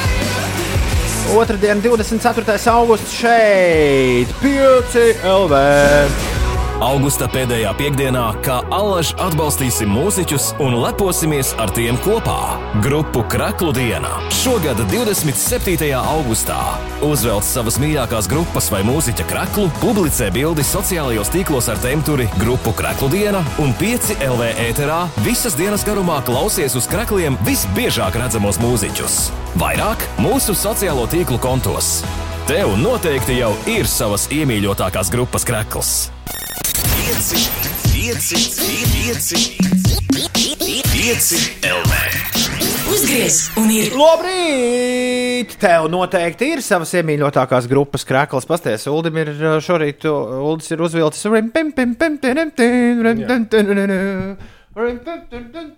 Otradien, 24. augusts šeit, 5 LV. Augusta pēdējā piekdienā, kā allaž atbalstīsim mūziķus un leposimies ar tiem kopā. Grupu Kraklu diena šogad 27. augustā. Uzvelc savas mīļākās grupas vai mūziķa kraklu, publicē bildi sociālajos tīklos ar tēmturi Grupu Kraklu diena un 5 LV ēterā visas dienas garumā klausies uz krakliem visbiežāk redzamos mūziķus. Vairāk mūsu sociālo tīklu kontos. Tev noteikti jau ir savas iemīļotākās grupas krakls. 5, 5, 5, 5 LV. Uzgriez un ir Labrīt! Tev noteikti ir savas iemīļotākās grupas krāklis. Pasties, Uldim ir uh, šorīt, uh, Uldis ir uzvilcis.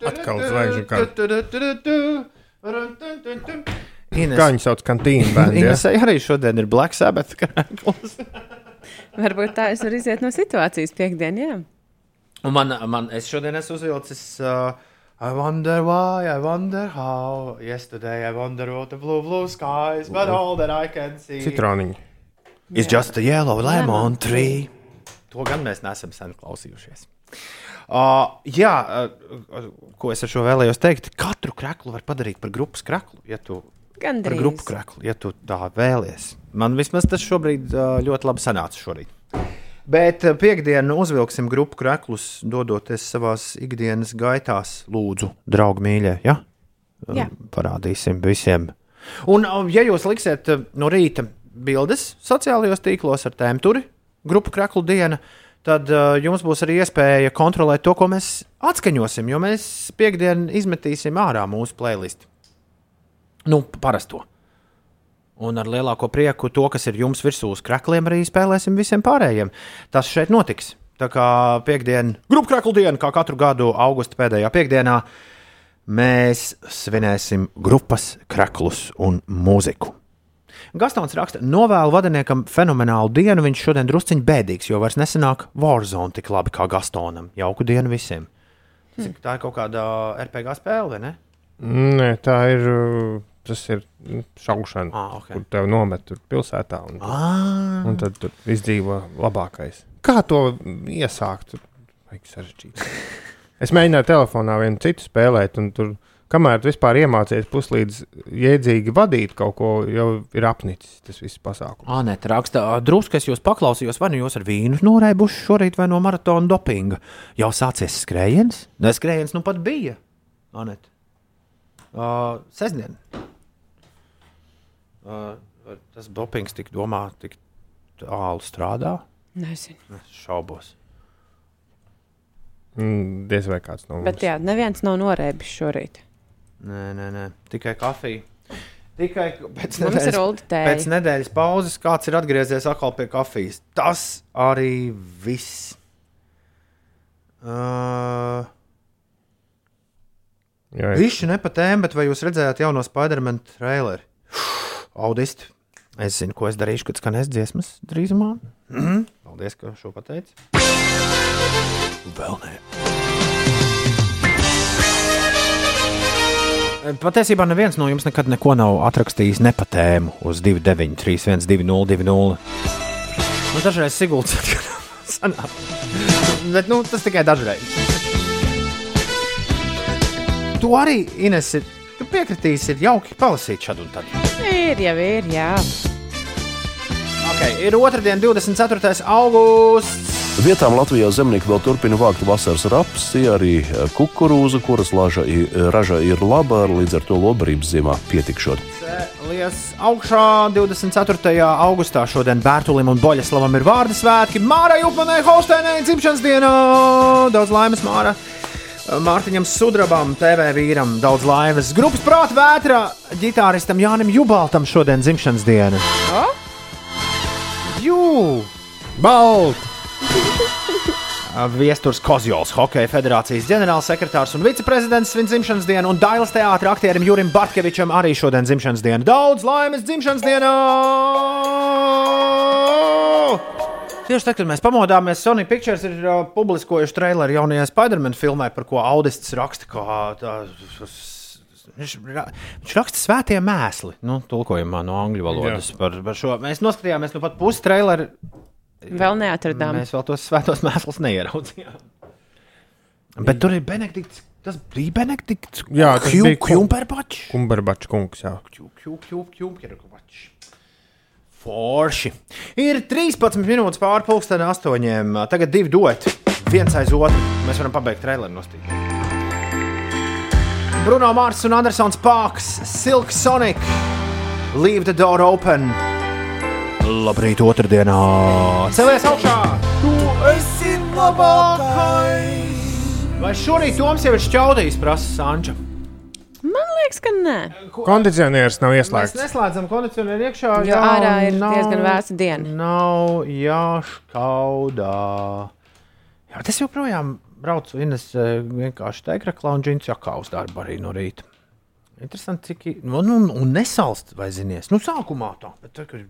Atkal zvaigžņu. Ines, Kā viņi sauc kantīnu bērnu? Ja? Inesai arī šodien ir Black Sabbath krāklis. Varbūt tā es varu iziet no situācijas piekdienā. Un man, man, es šodien esmu uzvilcis. Uh, I wonder why, I wonder how. Yesterday I wonder what the blue, blue skies, but all that I can see Citroniņi. is just a yellow lemon tree. To gan mēs neesam sen klausījušies. Uh, jā, uh, ko es ar šo vēlējos teikt? Katru kraklu var padarīt par grupas kraklu, ja tu Gan par grupu kraklu, ja tu tā vēlies. Man vismaz tas šobrīd ļoti labi sanāca šorīt. Bet piekdienu uzvilksim grupu kraklus, dodoties savā ikdienas gaitās. Lūdzu, draugi mīļie, ja? Jā. parādīsim visiem. Un, ja jūs liksiet no rīta bildes sociālajos tīklos ar tēmu turi, grupu kraklu diena, tad uh, jums būs arī iespēja kontrolēt to, ko mēs atskaņosim, jo mēs piekdienu izmetīsim ārā mūsu playlistu. Nu, parasto. Un ar lielāko prieku to, kas ir jums virsū uz krākliem, arī spēlēsim visiem pārējiem. Tas šeit notiks. Tā kā piekdiena, grupu krāklu diena, kā katru gadu augusta pēdējā piekdienā, mēs svinēsim grupas krāklus un mūziku. Gastons raksta, novēlu vadiniekam fenomenālu dienu. Viņš šodien drusciņš bēdīgs, jo vairs nesenāk Warzone tik labi kā Gastonam. Jauku dienu visiem. Hmm. Tā ir kaut kāda RPG spēle, vai ne? Nē, tā ir. Tas ir mm, šaušana, Ah, ok. kur tev nomet tur pilsētā. Un, Ah, un tad tur izdzīvo labākais. Kā to iesākt? Tur vajag sarežģīt. Es mēģināju telefonā vienu citu spēlēt, un tur, kamēr tu vispār iemācījies puslīdz jēdzīgi vadīt kaut ko, jau ir apnicis tas viss pasākums. Anē, raksta, "Ā, drusku es jūs paklausījos, vai nu jūs ar vīnu norēbuši šorīt, vai no maratona dopinga. Jau sācies skrējiens? Nē, skrējiens nu pat bija. Anet. Uh, sestdien. Uh, vai tas dopings tik domā, tik tālu strādā. Nezinu. Es šaubos. Mm, Diez vai kāds no mums. Bet jā, neviens nav norēbis šorīt. Nē, nē, nē. tikai kafija. Tikai pēc nedēļas, pēc nedēļas pauzes kāds ir atgriezies atkal pie kafijas. Tas arī viss. Uh, Jā, Viņš ir ne pa tēmu, bet vai jūs redzējāt jauno Spider-Man traileri? Audisti, es zinu, ko es darīšu, kad skanēs dziesmas drīzumā. Mhm. Paldies, ka šo pateici. Vēl nē. Patiesībā neviens no jums nekad neko nav atrakstījis ne pa tēmu uz 293, 120, 200. Nu, dažreiz Sigults sanāk. Bet nu, tas tikai dažreiz. Tu arī, Ines, tu piekritīsi, ir jauki palasīt šādu un tādu. Ir jau, ir, jā. Okay, ir otrdiena, 24. augusts. Vietām Latvijā zemnieki vēl turpina vākt vasaras rapsi, arī eh, kukurūzu, kuras laža, i- raža ir laba, līdz ar to lobarības ziemā pietikšot. Lies augšā 24. augustā šodien Bērtulim un Boļaslavam ir vārdu svētki. Mārai Upmanai Holsteinai dzimšanas dienā! Daudz laimes Māra! Mārtiņam Sudrabam, TV vīram, daudz laimes. Grupas prāta vētra ģitāristam Jānim Jubaltam šodien dzimšanas diena. Jū! Balt! Viestures Kozjols, Hokeja federācijas ģenerālsekretārs un viceprezidents svin dzimšanas dienu, un Dailas teātris aktierim Jurim Bartkevičam arī šodien dzimšanas diena. Daudz laimes dzimšanas dienā! Tieši tad, kad mēs pamodāmies, Sony Pictures ir uh, publiskojuši traileri jaunajai Spider-Man filmai, par ko Audists raksta. Kā, tā, viņš, ra- viņš raksta svētie mēsli, nu, tulkojumā no angļu valodas par, par šo. Mēs noskatījāmies nu pat pusi traileri. Vēl neatradām. Mēs vēl tos svētos mēslus neieraudzījām. Bet tur ir Benedikts. Tas bija Benedikts. Jā, tas Kju- bija Ku- Kumberbačs. Kumberbačs kungs, jā. Kju- kju- kju- Kumberbačs. Forši. Ir 13 minūtes pusdienai astoņiem. Tagad divi dot. Viens aiz otru. Mēs varam pabeigt traileru nostīt. Bruno Mārcis un Andersons Pārks, Silk Sonic, Leave the Door Open. Labrīt, otrdienā! Celies augšā! Tu esi labākais! Vai šorīt Toms jau ir šķaudījis, prasa Sanča? Liekas, ka nē. Kondicionieris nav Mēs ieslēgts. neslēdzam kondicionieru iekšā. Jo ārā ir diezgan vēsa diena. Nav jāškaudā. Jā, tas joprojām braucu Ines eh, vienkārši teikraklā un džins jakā uz darbu arī no rīta. Interesanti, cik i- nu, nu, un nesalst, vai zinies. Nu, sākumā tā, bet tā, kad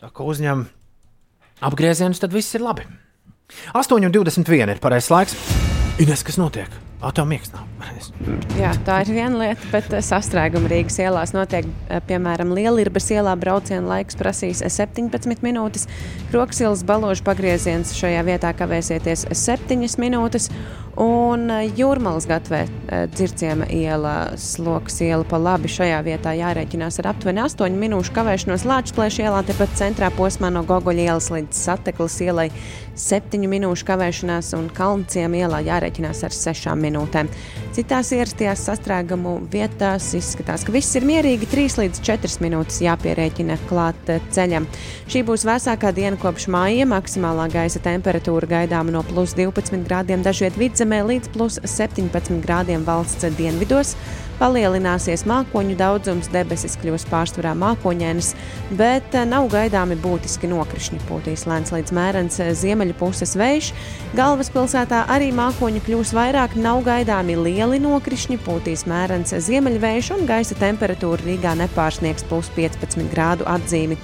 tā kā uzņem apgriezienus, tad viss ir labi. 8,21 ir pareizais laiks. Ines, kas notiek? Ā, tev miegs nav. Jā, tā ir viena lieta, bet eh, sastrēguma Rīgas ielās notiek. eh, Piemēram, Lielības ielā brauciena laiks prasīs 17 minūtes, Kroksilas baložu pagrieziens šajā vietā kavēsieties 7 minūtes, un eh, Jūrmālas gatvē eh, dzirciema iela, sloks iela pa labi šajā vietā jārēķinās ar aptuveni 8 minūšu kavēšanos Lāčplēša ielā, tepat centrā posmā no Gogoļa ielas līdz Sateklas ielai 7 minūšu kavēšanās, un Kalnciem ielā jārēķinās ar 6 minūtēm. Citās ierastajās sastrēgumu vietās izskatās, ka viss ir mierīgi. 3 līdz 4 minūtes jāpierēķina klāt ceļam. Šī būs vēsākā diena kopš māja. Maksimālā gaisa temperatūra gaidāma no plus 12 grādiem dažviet vidzemē līdz plus 17 grādiem valsts dienvidos. Palielināsies mākoņu daudzums, debesis kļūs pārsvarā mākoņainas, bet eh, nav gaidāmi būtiski nokrišņi. Pūtīs lēns līdz mērens eh, ziemeļu puses vējš. Galvaspilsētā arī mākoņu kļūs vairāk, nav gaidāmi lieli nokrišņi, pūtīs mērens ziemeļvējš un gaisa temperatūra Rīgā nepārsniegs plus 15 grādu atzīmi.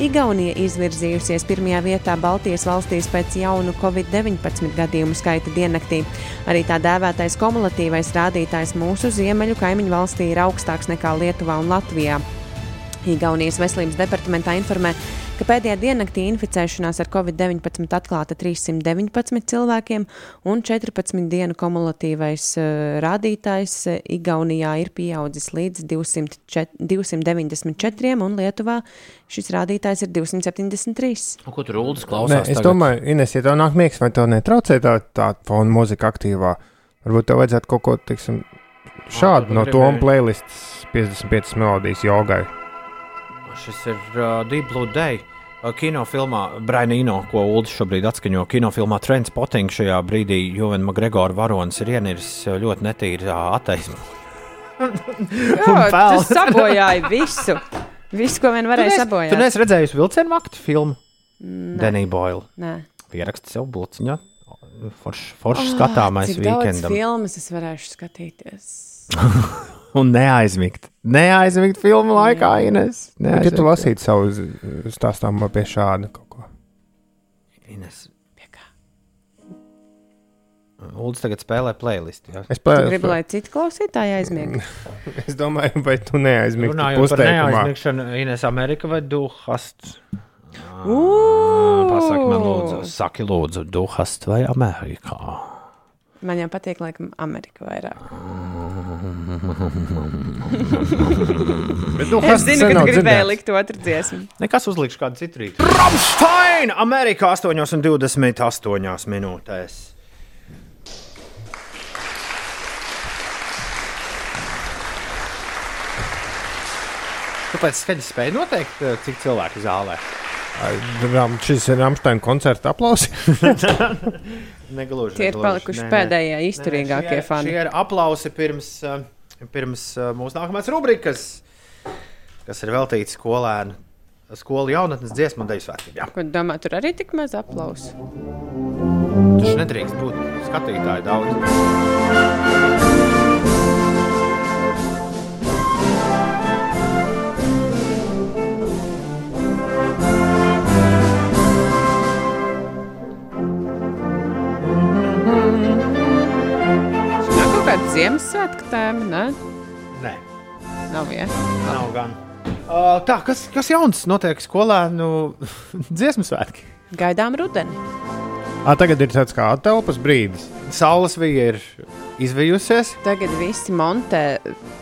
Igaunija izvirzījusies pirmajā vietā Baltijas valstīs pēc jaunu Covid-19 gadījumu skaita diennaktī. Arī tā dēvētais kumulatīvais rādītājs mūsu ziemeļu kaimiņu valstī ir augstāks nekā Lietuvā un Latvijā. Igaunijas veselības departamentā informē, ka pēdējā diennaktī inficēšanās ar covid-19 atklāta 319 cilvēkiem, un 14 dienu kumulatīvais uh, rādītājs uh, Igaunijā ir pieaudzis līdz 204, 294, un Lietuvā šis rādītājs ir 273. Ko tur Ulas Nē, klausās? es tagad? domāju, Ines, ja tev nāk miegs, vai tev netraucē tā, tā fona mūzika aktīvā, varbūt tev vajadzētu kaut ko tiksim, šādu no? Toma playlists 55 melodijas jogai. Šis ir uh, Deep Blue Day. Uh, Kinofilmā Brainīno, ko Ulas šobrīd atskaņo, kinofilmā Trendspotting šajā brīdī Juvena Magregora varonis ir ieniris uh, ļoti netīri attaisno. Jā, pel. tu sabojāji visu. Visu, ko vien varēja Tu sabojāt. neesi redzējusi vilcienu aktu filmu? Denija Boila. Nē. Pieraksti sev blociņā. Foršs forš skatāmais Cik daudz weekendam. filmas es varēšu skatīties. Un neaizmigt. Neaizmigt filmu laikā, Ines. Bet, ja tu lasītu savu stāstāmu pie šāda kaut ko. Ines. Uldis tagad spēlē playlistu. Ja? Es, Tu plē, gribi, lai citi klausītāji aizmiega. es domāju, vai tu neaizmigti Runājot par neaizmigšanu, Ines Amerika vai Duhast? Pasaki man, lūdzu, saki, lūdzu, Duhast vai Amerikā? Man jau patīk, laikam, Amerika vairāk. Bet tu Es zinu, ka tu gribēji dzirdēts. likt otru dziesmu. Nekas uzlikšu kādu citu rītu. Ramstein! Amerikā 8,28 minūtēs. Kāpēc skaļi spēja noteikt, eh, cik cilvēku zālē? Ram- Šis ir Rāmsteina koncerta aplausi. Negluži. Tie ir negluži. palikuši Nē, nē. pēdējie Nē, nē, izturīgākie šie- fani. Šie ir aplausi pirms, eh, pirms eh, mūsu nākamās rubrikas, kas ir veltīts skolēnu, skolu jaunatnes dziesmu deju svētkiem. Jā. Ko domā, tur arī tik maz aplausu? Tas nedrīkst būt skatītāji daudz. Ziemassvētku tēma, ne? Nē, Nav, ja? nav gan. Uh, tā, kas, kas jauns notiek skolēnu dziesmu svētki? Gaidām rudeni. À, tagad ir tāds kā telpas brīdis. Saules vija ir izvijusies. Tagad visi montē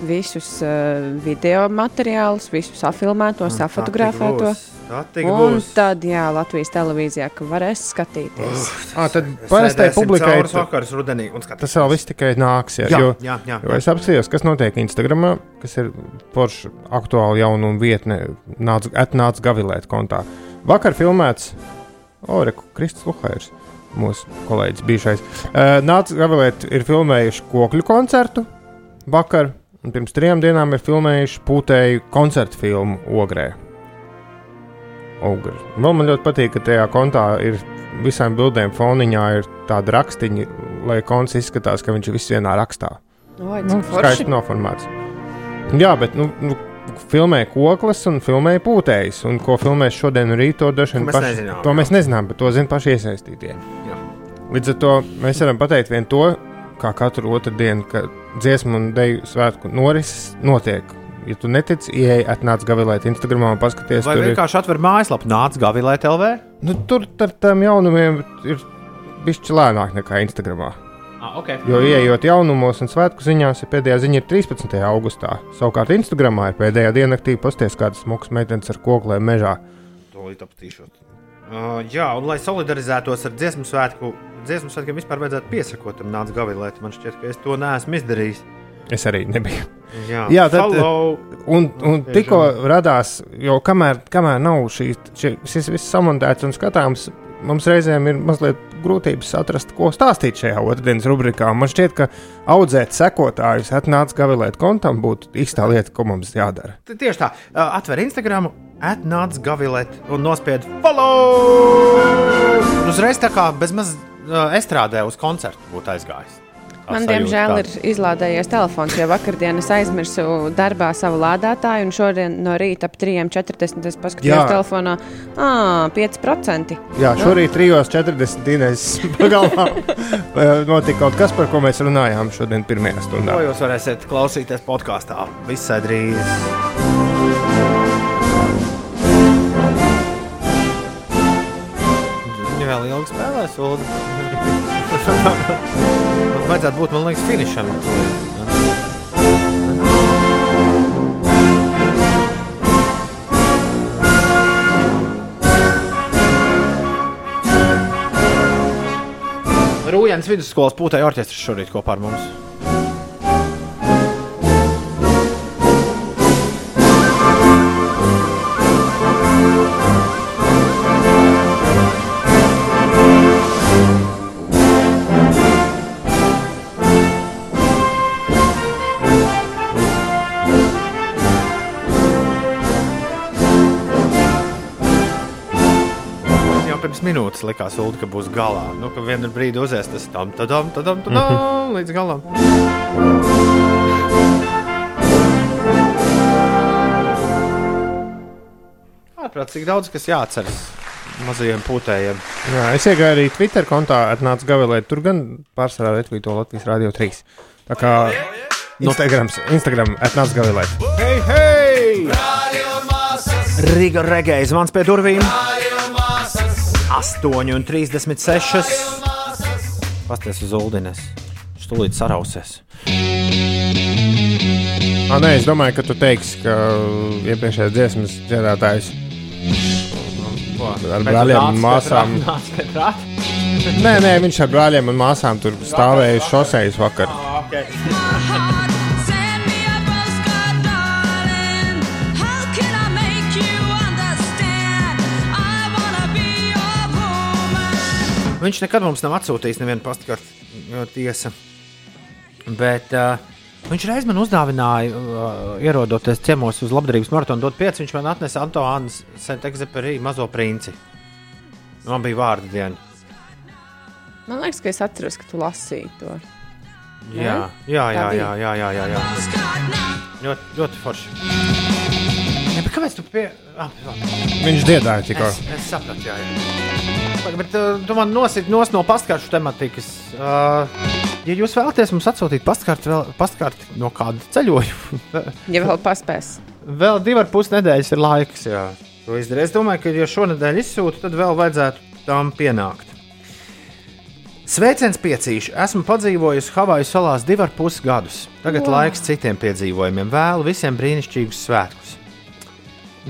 visus uh, video materiālus, visus afilmētos, afotografēto. Tā tik Un būs. tad, jā, Latvijas televīzijā, ka varēs skatīties. À, tad parastai publikai vakars rudenī un skatīsimies. tas vēl viss tikai nāks. Jā, Jā, jo, jā, jā. jo es apskatījos, kas notiek Instagram, kas ir forša aktuāla jaunuma vietne, nāc, atnāc gavilēt kontā. Vakar filmēts Oreku Kristus Luhairs, mūsu kolēģis bijušais. Uh, nāc gavilēt, ir filmējuši kokļu koncertu vakar, un pirms trim dienām ir filmējuši pūtēju koncertu filmu Ogrē. Ogre. Vēl man ļoti patīk, ka tajā kontā ir visām bildēm foniņā ir tāda rakstiņa, lai konts izskatās, ka viņš ir viss vienā rakstā. Oi, Nu, skaisti noformēts. Jā, bet nu, nu, filmē koklis un filmē pūtējs. Un ko filmēs šodien un rīt, to vien mēs paši- nezinām, To mēs nezinām, bet to zina paši iesaistītie. Jā. Līdz ar to mēs varam pateikt vien to, kā katru otrdienu, ka dziesmu un deju svētku norises notiek. Ja tu netici, ieej, atnāc gavilēt Instagram un paskaties, Vai tur ir. vienkārši atver mājaslapu, nāc gavilēt LV? Nu, tur ar tām jaunumiem ir bišķi lēnāk nekā Instagram. Ah, okay. Jo ieejot jaunumos un svētku ziņās, ir pēdējā ziņa ir 13. augustā. Savukārt Instagramā ir pēdējā diennaktī pasties kādas smukas meitenes ar kokliem mežā. Tūlīt apstīšos. Uh, jā, un lai solidarizētos ar dziesmu svētku, dziesmu svētkiem vispār vajadzētu piesakot, tam nāc gavilēt. Man šķiet, ka es to neesmu izdarījis. Es arī nebiju. Jā, Jā, tad- follow. Un, un tikko radās, jo kamēr, kamēr nav šīs, šī, šis viss samontēts un skatāms, mums reizēm ir mazliet grūtības atrast, ko stāstīt šajā otrdienas rubrikā. Man šķiet, ka audzēt sekotājus, atnāc gavilēt kontam, būtu īstā lieta, ko mums jādara. Tieši tā, atver Instagram, atnāc gavilēt un nospied follow! Uzreiz tā kā bezmaz estrādē uz koncertu būtu aizgājis. Tā Man, sajūta diemžēl, tāda. ir izlādējies telefons, jo vakardien es aizmirsu darbā savu lādētāju, un šodien no rīta ap 3.40 es paskatījos Jā. telefonā, ah, 5%. Jā, šorīt 3.40. Dienas pagalmā notika kaut kas, par ko mēs runājām šodien, pirmajā stundā. To jūs varēsiet klausīties podkāstā visai drīz. Vēl ilgi spēlēs, un vajadzētu būt, man liekas, finišam. Rūjens vidusskolas pūtēja orķestris šorīt kopā ar mums. Minūtes likās, Ulu, ka būs galā. Nu, ka vienā brīdī uzies tas tam, tadam, tadam, tadam, līdz galam. Ārprāt, cik daudz kas jāatceras mazajiem pūtējiem. Jā, es iegāju arī Twitter kontā, atnācu gavilēt. Tur gan pārsvarā retvīto Latvijas Rādio 3. Tā kā Instagram, Instagram atnācu gavilēt. Hei, hei! Riga regēja zvans pie durvīm. 8,36. Pasties uz Uldines. Stulīt sarausies. Ah, nē, es domāju, ka tu teiksi, ka iepriekšējais dziesmas dziedātājs ar brāļiem un māsām. Nē, nē, viņš ar brāļiem un māsām tur stāvēja šoseis vakar. Okay. Viņš nekad mums nav atsūtījis nevienu pastkartu tiesa. Bet uh, viņš reiz man uzdāvināja, uh, ierodoties ciemos uz labdarības maratonu, dot pieci. Viņš man atnesa Antoānas Sentekzeperī mazo princi. Man bija vārdu diena. Man liekas, ka es atceros, ka tu lasīji to. Jā, jā, jā, jā, jā, jā, jā, jā. Ļoti, ļoti forši. Kāpēc tu pie... Ah. Viņš dziedāja tikko. es, es sapratu, jā, jā. Bet uh, tu man nosit nos no pastkaršu tematikas. Uh, ja jūs vēlaties mums atsūtīt pastkarti, vēl, pastkarti no kāda ceļojuma, Ja vēl paspēs. vēl divi ar pus nedēļas ir laiks. Jā. Es domāju, ka, ja šonadēļ izsūtu, tad vēl vajadzētu tam pienākt. Sveiciens piecīši. Esmu padzīvojusi Havaju salās divu ar pus gadus. Tagad wow. laiks citiem piedzīvojumiem. Vēlu visiem brīnišķīgus svētkus.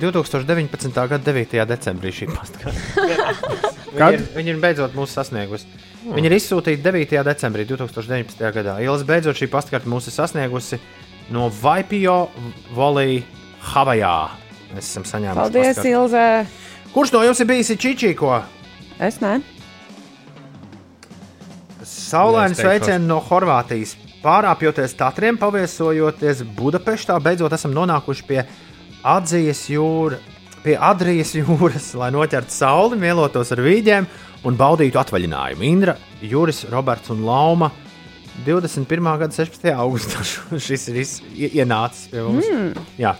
2019. gada 9. decembrī šī pastkarte. Kad? Viņa, viņa ir beidzot mūs sasniegusi. Viņa ir izsūtīta 9. decembrī 2019. gadā. Ielas beidzot šī pastkarte mūs ir sasniegusi no Vaipio Volī Havajā. Mēs esam saņēmuši. Paldies, pastkarte. Ilze! Kurš no jums ir bijis Čičīko? Es ne. Teikšu. sveicieni no Horvātijas. Pārāpjoties Tatriem, paviesojoties Budapeštā, beidzot esam nonākuši pie Adzijas jūras. Pie Adrijas jūras, lai noķertu sauli, mielotos ar vīģiem un baudītu atvaļinājumu. Indra, Juris, Roberts un Lauma 21. gada 16. augustā šis ir ienācis pie mums. Mm. Jā,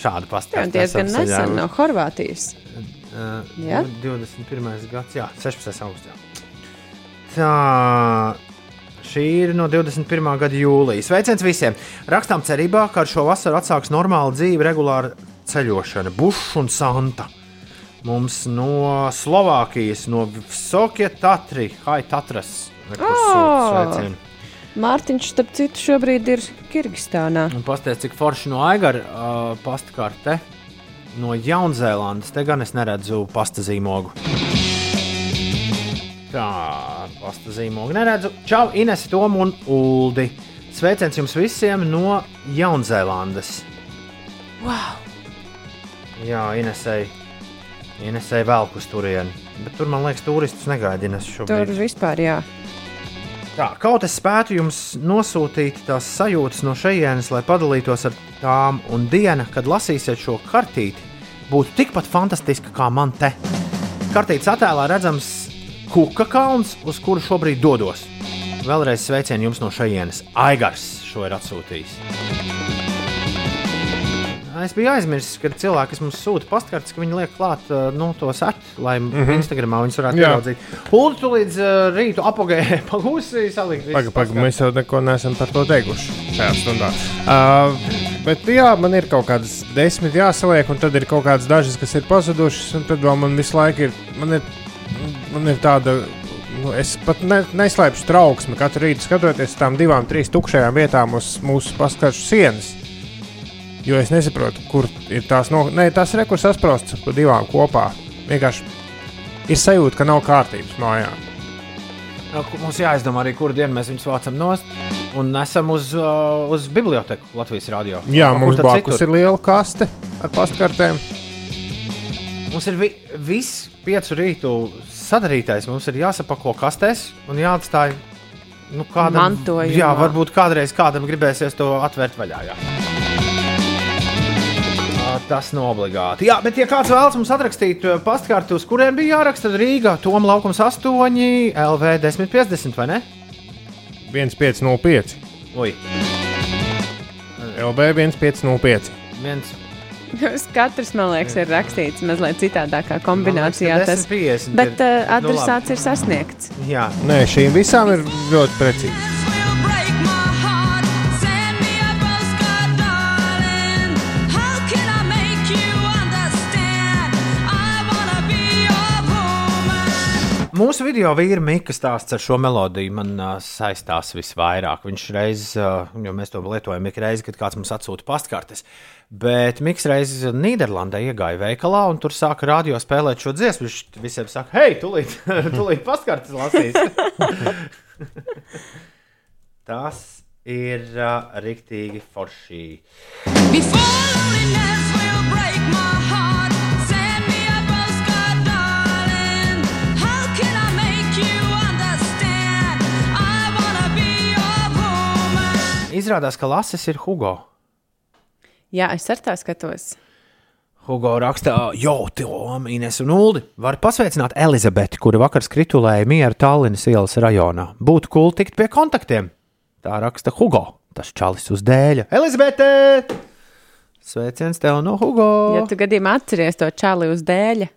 šādu Jā, pastāstu. diezgan nesen no Horvātijas. Uh, Jā? 21. gads, jā, 16. augustā. Tā. Šī ir no 21. gada jūlijas. Sveiciens visiem! Rakstām cerībā, ka ar šo vasaru atsāks normāla dzīve, regulāra ceļošana, bušs un santa. Mums no Slovākijas, no Sokie Tatri, Hai Tatras. Ā! Mārtiņš, starp citu, šobrīd ir Kirgistānā. Pastāstiet, cik forši no Aigara uh, pastkarte no Jaunzēlandes. Te gan es neredzu pasta zīmogu. Tā, pasta zīmogu neredzu. Čau, Ines, Tom un Uldi. Sveiciens jums visiem no Jaunzēlandes. Wow! Jā, Inesai, Inesai velk uz turieni. Bet tur, man liekas, turistus negaidīnas Tur šobrīd. vispār, jā. Tā, kaut es spētu jums nosūtīt tās sajūtas no šejienes, lai padalītos ar tām, un diena, kad lasīsiet šo kartīti, būtu tikpat fantastiska kā man te. Kartītes attēlā redzams kuka kalns, uz kuru šobrīd dodos. Vēlreiz sveicienu jums no šejienes. Aigars šo ir atsūtījis. Es biju aizmirsis, ka cilvēki, kas mums sūta pastkartes, ka viņi liek klāt uh, nu, to sētu, lai mm -hmm. Instagramā viņus varētu ieraudzīt. Ulu, tu līdz uh, rītu apgājēji pagūsi salikt. pagaid, pastkartes. mēs jau neko neesam par to teikuši šajā stundā. Uh, bet, jā, man ir kaut kādas desmit jāsaliek, un tad ir kaut kādas dažas, kas ir pazudušas, un tad vēl man visu laiku ir, man ir, man ir tāda. Nu, es pat ne, neslēpšu trauksmi. Katru rītu skatoties uz tām divām, trīs tukšajām vietām uz mūsu paskatu sienas. Jo es nesaprotu, kur ir tās no... Nē, tās ir kur sasprāstas pa divām kopā. Vienkārši ir sajūta, ka nav kārtības mājā. Mums jāizdomā arī, kuru dienu mēs viņus vācam nost un nesam uz, uz biblioteku Latvijas radio. Jā, Kur mums blakus ir liela kaste ar pastkartēm. Mums ir vi viss piecu rītu sadarītais. Mums ir jāsapako kastēs un jāatstāj nu, kādam mantojumā. Jā, varbūt kādreiz kādam gribēsies to atvērt vaļā. Jā. Tas nav obligāti. Jā, bet, ja kāds vēlas mums atrakstīt pastkartu, uz kuriem bija jāraksta Rīgā, Toms Laukums 8, LV 1050 vai ne? 1505. Ui. LB 1505. 1. Jūs katrs, man liekas, ir rakstīts mazliet citādākā kombinācijā. Nu, liekas, 10, tas, 50, bet uh, eh, adresāts nu, labi. ir sasniegts. Jā, Nē, šīm visām ir ļoti precīzi. Mūsu video vīra Mika stāsts ar šo melodiju man uh, saistās visvairāk. Viņš reiz, uh, jo mēs to lietojam ik reizi, kad kāds mums atsūta pastkartes, bet Miks reiz Nīderlandē iegāja veikalā un tur sāka radio spēlēt šo dziesmu. Viņš visiem saka, hei, tūlīt, tūlīt pastkartes lasīs. Tas ir uh, riktīgi forši. Izrādās, ka lasis ir Hugo. Jā, es ar tā skatos. Hugo rakstā, jo, Tom, Ines un Uldi var pasveicināt Elizabeti, kura vakar skritulēja mieru Tallinas ielas rajonā. Būtu cool tikt pie kontaktiem. Tā raksta Hugo. Tas čalis uz dēļa. Elizabete! Sveiciens tev no Hugo! Ja tu gadījumā atceries to čali uz dēļa,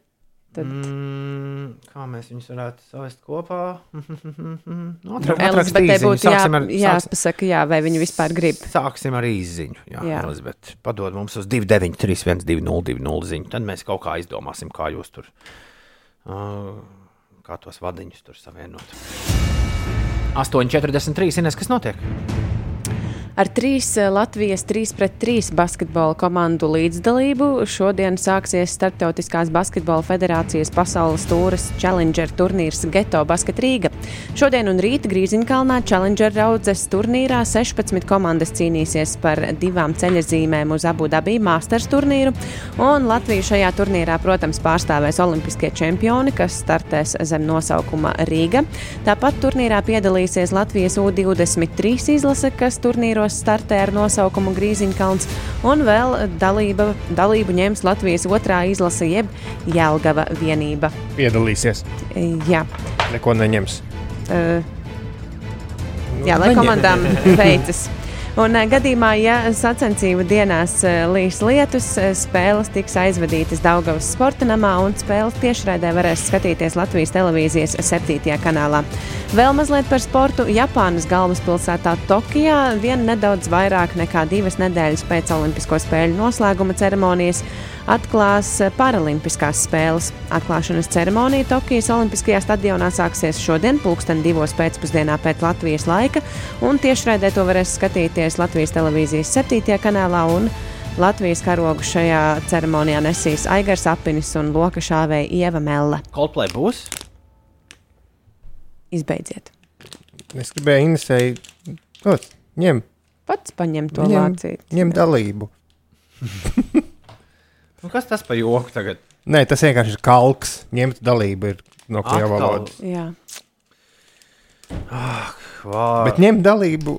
tad Mm, kā mēs viņus varētu savest kopā? Elizabetei būtu jā, ar, jāpasaka, jā, vai viņi vispār grib. sāksim ar īziņu. Jā, jā. Elizabete, padod mums uz 293, 202, ziņu. Tad mēs kaut kā izdomāsim, kā jūs tur, uh, kā tos vadiņus tur savienot. 8,43. Ines, kas notiek? Ar trīs eh, Latvijas 3 pret 3 basketbola komandu līdzdalību šodien sāksies Startautiskās basketbola federācijas pasaules tūres Challenger turnīrs Geto Basket Rīga. Šodien un rīt Grīziņkalnā Challenger raudzes turnīrā 16 komandas cīnīsies par divām ceļazīmēm uz Abu Dabī Masters turnīru, un Latviju šajā turnīrā, protams, pārstāvēs olimpiskie čempioni, kas startēs zem nosaukuma Rīga. Tāpat turnīrā piedalīsies Latvijas U23 izlase, kas turnīros startē ar nosaukumu Grīziņkalns, un vēl dalība, dalību ņems Latvijas otrā izlase, jeb Jelgava vienība. Piedalīsies. Jā, Neko neņems. uh, jā lai neņem. komandām veicas. Un eh, gadījumā, ja sacensību dienās eh, līs lietus, eh, spēles tiks aizvadītas Daugavas sporta namā un spēles tiešraidē varēs skatīties Latvijas televīzijas 7. kanālā. Vēl mazliet par sportu. Japānas galvaspilsētā Tokijā vien nedaudz vairāk nekā divas nedēļas pēc Olimpisko spēļu noslēguma ceremonijas atklās Paralimpiskās spēles. Atklāšanas ceremonija Tokijas Olimpiskajā stadionā sāksies šodien, pulksten divos pēcpusdienā pēc Latvijas laika, un tiešraidē to varēs skatīties Latvijas televīzijas 7. kanālā. un Latvijas karogu šajā ceremonijā nesīs Aigars Apinis un Loka šāvēja Ieva Melle. Coldplay būs? Izbeidziet! Es gribēju Inesai. Lūdzu, ņem, Pats paņem to ņem, vācīt. ņem dalību. Nu, kas tas par joku tagad? Nē, tas vienkārši ir kalks. Ņemt dalību ir no krievu valodas. Jā. Vā. Bet ņemt dalību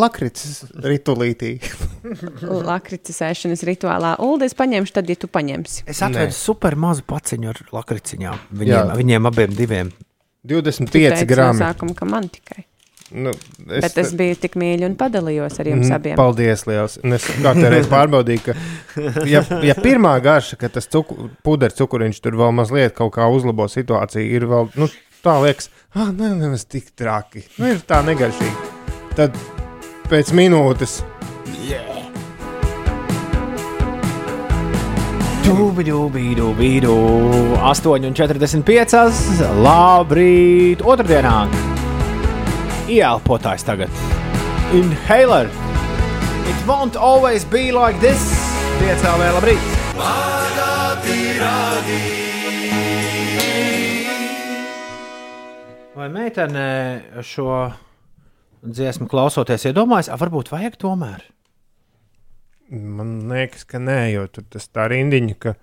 lakrits ritulītī. Lakrits ēšanas rituālā. Ulu, es paņemšu, tad, ja tu paņemsi. Es atvedu Nē. super mazu paciņu ar lakriciņām. Jā. Viņiem, viņiem abiem diviem. 25 Teicu no. Sākuma, ka man tikai. Nu, Es, Bet es biju tik mīļa un padalījos ar jums Mm, abiem. Paldies, liels. Un Es katru reizi pārbaudīju, ka, ja, ja pirmā garša, ka tas cuku, puderu cukuriņš tur vēl mazliet kaut kā uzlabo situāciju, ir vēl nu, tā liekas, ah, nē, nemaz tik traki. Nu, ir tā negaršīgi. Tad pēc minūtes Dūbi, dūbi, dūbi, dūbi. 8,45. Labrīt! Otradienā! Ielpotājs tagad. Inhaler! It won't always be like this! Piecā vēl labrīt! Vai meitene šo dziesmu klausoties, iedomājas, ah, varbūt vajag tomēr? man liekas, ka nē, jo tur tas tā rindiņa, ka,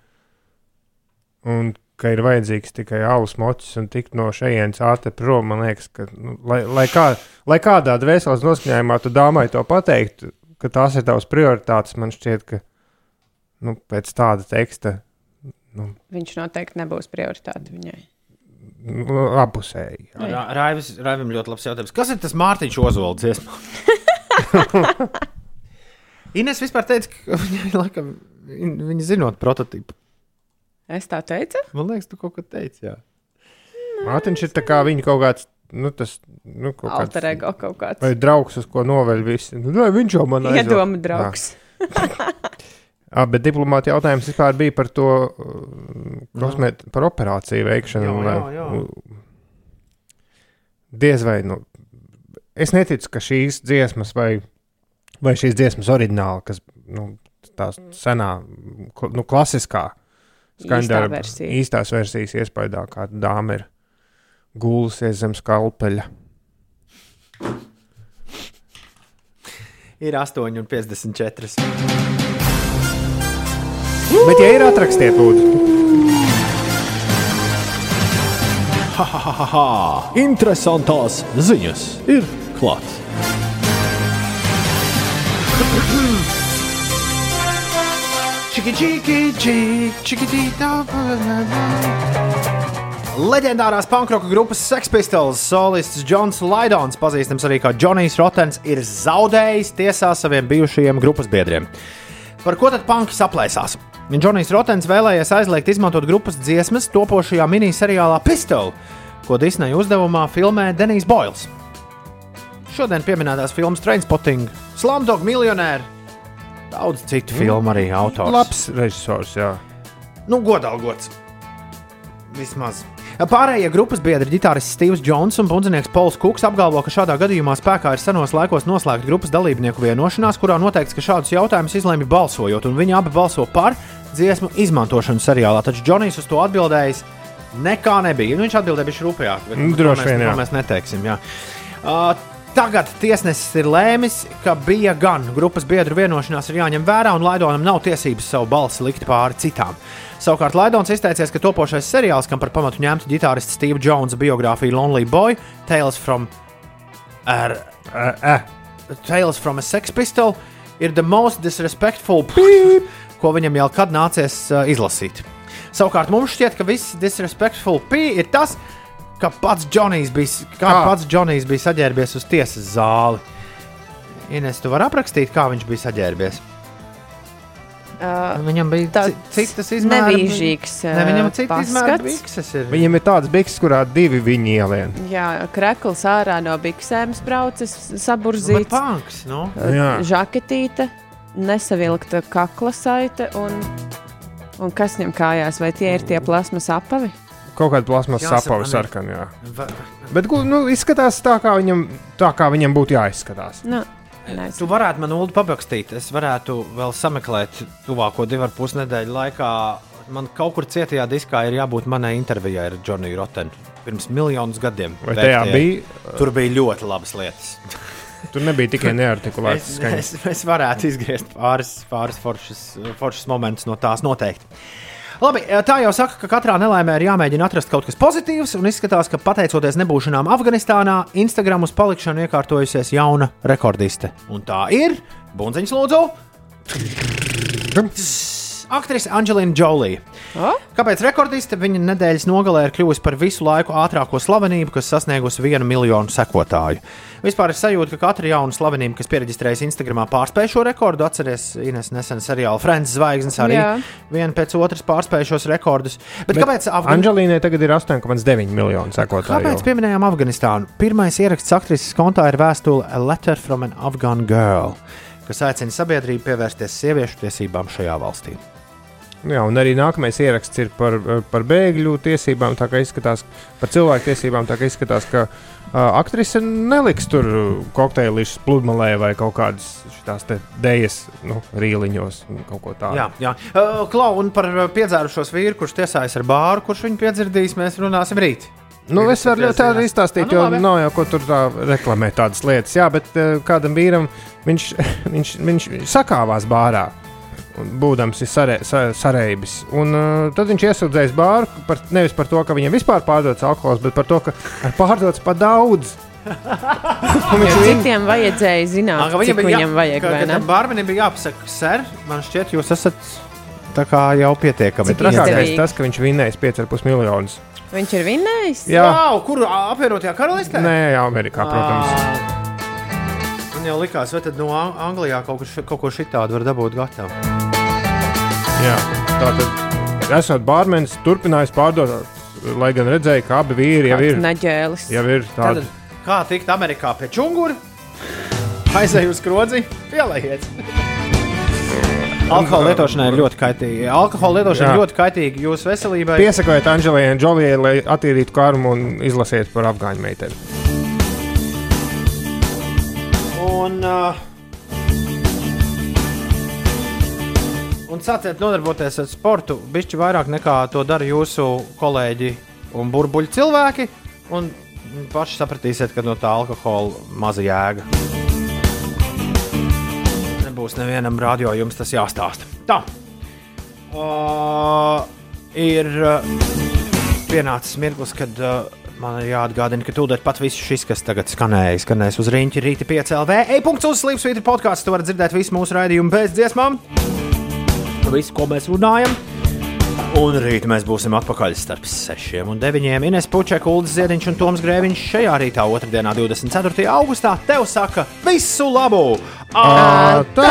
un, ka ir vajadzīgs tikai alus mocis un tikt no šejienes ātri prom. Man liekas, ka, nu, lai, lai, kā, lai kādā dvēseles noskaņojumā tu dāmai to pateiktu, ka tās ir tavas prioritātes, man šķiet, ka nu, pēc tāda teksta nu, Viņš noteikti nebūs prioritāte viņai. Apusēji. jā. Ra- Raivis, Raivim ļoti labs jautājums. Kas ir tas Mārtiņš Ozolds dziesmā? Ines vispār teica, ka viņa, laikam, viņa zinot prototipu. Es tā teicu? Man liekas, tu kaut ko teici. Jā. Mātiņš ir tā kā viņa kaut kāds, nu, tas, nu, kaut kāds. Alter ego kaut kāds. Vai draugs, uz ko noveļ visi? Nu, viņš jau man aizved. Iedoma draugs. Jā, bet diplomāta jautājums vispār bija par to, kosmēt, par operāciju veikšanu. Jā, jā, jā. Diez vai, nu, es neticu, ka šīs dziesmas vai, vai šīs dziesmas oriģināli, kas, nu, tās senā, nu, klasiskā skaņdarba, versija. īstās versijas iespējā, kā dāma ir gulusies zem skalpeļa. Ir 8,54. Bet, ja ir atrakstiet, lūdzu, Ha, ha, ha, ha. Interesantās ziņas ir klāts. Leģendārās pankroka grupas Sex Pistols solists Džons Laidons, pazīstams arī kā Džonijs Rotens, ir zaudējis tiesā saviem bijušajiem grupas biedriem. Par ko tad panki saplēsās? Džonijs Rotens vēlējies aizliegt izmantot grupas dziesmas topošajā miniseriālā Pistol, ko Disneja uzdevumā filmē Denijs Boils. Šodien pieminētās filmas Trainspotting, Slumdog Millionaire, daudz citu filmu arī autors. labs režisors, jā. Nu, godalgots. Vismaz. Pārējie grupas biedri, ģitārists Steve's Jones un pundzinieks Pols Kuks apgalvo, ka šādā gadījumā spēkā ir senos laikos noslēgta grupas dalībnieku vienošanās, kurā noteikts, ka šādus jautājumus izlemj balsojot, un viņi abi balso par dziesmu izmantošanu seriālā. Taču Džonijs uz to atbildējis, nekā nebija. Nu, Viņš atbildēja bija rūpējāk, to droši vien, jā. mēs neteiksim. Jā. Uh, Tagad tiesnesis ir lēmis, ka bija gan grupas biedru vienošanās ir jāņem vērā, un Laidonam nav tiesības savu balsi likt pāri citām. Savukārt Laidons izteicies, ka topošais seriāls, kam par pamatu ņemta ģitārists Steve Jones biogrāfija Lonely Boy, Tales from, er, Uh, uh. Tales from a Sex Pistol, ir the most disrespectful beep, ko viņam jau kad nācies uh, izlasīt. Savukārt mums šķiet, ka viss disrespectful P ir tas, ka pats Džonijs bija, kā Kā? pats Džonijs bija saģērbies uz tiesas zāli. Ines, tu vari aprakstīt, kā viņš bija saģērbies? Uh, Viņam bija tāds ci- citas izmērs. nevīžīgs, Ne, viņam uh, citas izmērs bikses ir. Viņam ir tāds biks, kurā divi viņi ielien. Jā, krekls ārā no biksēm spraucis, Bet saburzīts. punks, nu. Jā. Žaketīte, nesavilkta kakla saite un, un kas viņam kājās, vai tie ir tie plasmas apavi? Kaut kāda plasmas jā. Va- Bet nu, izskatās tā, kā viņam, tā, kā viņam būtu jāizskatās. Nu, Tu nezinu. varētu man ulu parakstīt. Es varētu vēl sameklēt tuvāko divu ar pus nedēļu laikā. Man kaut kur cietajā diskā ir jābūt manai intervijai ar Džoniju Rotenu pirms miljonus gadiem. Vai tajā bija? Tur bija ļoti labas lietas. Tur nebija tikai neartikulēts Es, skaņas. es, es varētu izgriezt pāris, pāris foršas, foršas momentus no tās noteikti. Labi, tā jau saka, ka katrā nelaimē ir jāmēģina atrast kaut kas pozitīvs, un izskatās, ka pateicoties nebūšanām Afganistānā, Instagram uz palikšanu iekārtojusies jauna rekordiste. Un tā ir Bunziņš Lūdzu. Aktrise Anģelīna Jolija. Oh? Kāpēc rekordiste viņa nedēļas nogalē ir kļuvusi par visu laiku ātrāko slavenību, kas sasniegusi vienu miljonu sekotāju? Vispār ir sajūta, ka katra jauna slavenība, kas pierakstījis Instagram, pārspēj šo rekordu. Atcerieties, Ines nesen seriāla Friends zvaigznes arī Jā. viena pēc otras pārspēj šos rekordus. Bet, Bet kāpēc Afgan... Anģelīnai tagad ir 8,9 miljoni sekotāju. Kāpēc pieminējām Afganistānu? Pirmais ieraksts aktrises kontā ir vēstule A Letter from an Afghan Girl, kas aicina sabiedrību pievērsties sieviešu tiesībām šajā valstī. Jā, un arī nākamais ieraksts ir par, par bēgļu tiesībām, tā kā izskatās par cilvēku tiesībām. Tā kā izskatās, ka uh, aktrise neliks tur kokteilīšus pludmalē vai kaut kādas tās dēļas nu, rīliņos, kaut ko tādu. Jā, jā. Uh, Klau, un par piedzērušos vīru, kurš tiesājas ar bāru, kurš viņu piedzirdīs, mēs runāsim rīt. Nu, es varu ļoti tādu izstāstīt, Ah, nu jo labi. nav jau ko tur tā reklamēt tādas lietas. Jā, bet uh, kādam vīram viņš, viņš, viņš sakāvās bārā. Un Būdams ir sare, sa, sareibis. Un, uh, tad viņš iesūdzējis bāru par, nevis par to, ka viņam vispār pārdodas alkohols, bet par to, ka ir pārdodas par daudz. Viņu Citiem vajadzēja zināt, Ā, ka cik viņam vajag. ka, ka bārmenim bija jāpasaka, ser, man šķiet, jūs esat tā kā jau pietiekami. Trakākais tas, ka viņš vinnējis 5,5 miljonus. Viņš ir vinnējis. Jā, Wow, kur apvienotajā karalistē? Nē, jā, Amerikā, protams. Ā, Man jau likās, vai tad no Ang- Anglijā kaut, kaut ko šitādu var dabūt gatavu. Jā, tā tad esot bārmenis, turpinājis pārdot, lai gan redzēja, ka abi vīri jau ir, Naģēlis. jau ir tādi. Tātad, kā tikt Amerikā pie čungura? Aizēju uz krodzi, pielaiet. Alkohola lietošana ir ļoti kaitīga. Alkohola lietošana ir ļoti kaitīga jūsu veselībai. Piesakojiet Anģelīnai Džolijai, lai attīrītu karmu un izlasiet par afgāņu meiteni. Un, uh, un sāciet nodarboties ar sportu bišķi vairāk nekā to dara jūsu kolēģi un burbuļu cilvēki. Un paši sapratīsiet, ka no tā alkohola maza jēga. Nebūs nevienam radio jums tas jāstāsta. Tā. Uh, ir uh, pienācis mirklis, kad uh, man ir jāatgādina, ka tūlīt pat viss šis, kas tagad skanēja, skanēs uz rīņķa rīta 5 LV. E-punkts uz Slimsvītra podkāstu. Tu vari dzirdēt visu mūsu raidījumu bez dziesmām. Visu, ko mēs runājam. Un rīt mēs būsim atpakaļ starp 6 un 9. Ines Puķa, Ulas Ziediņš un Toms Grēviņš šajā rītā, 2. 24. augustā, tev saka visu labu! Tā!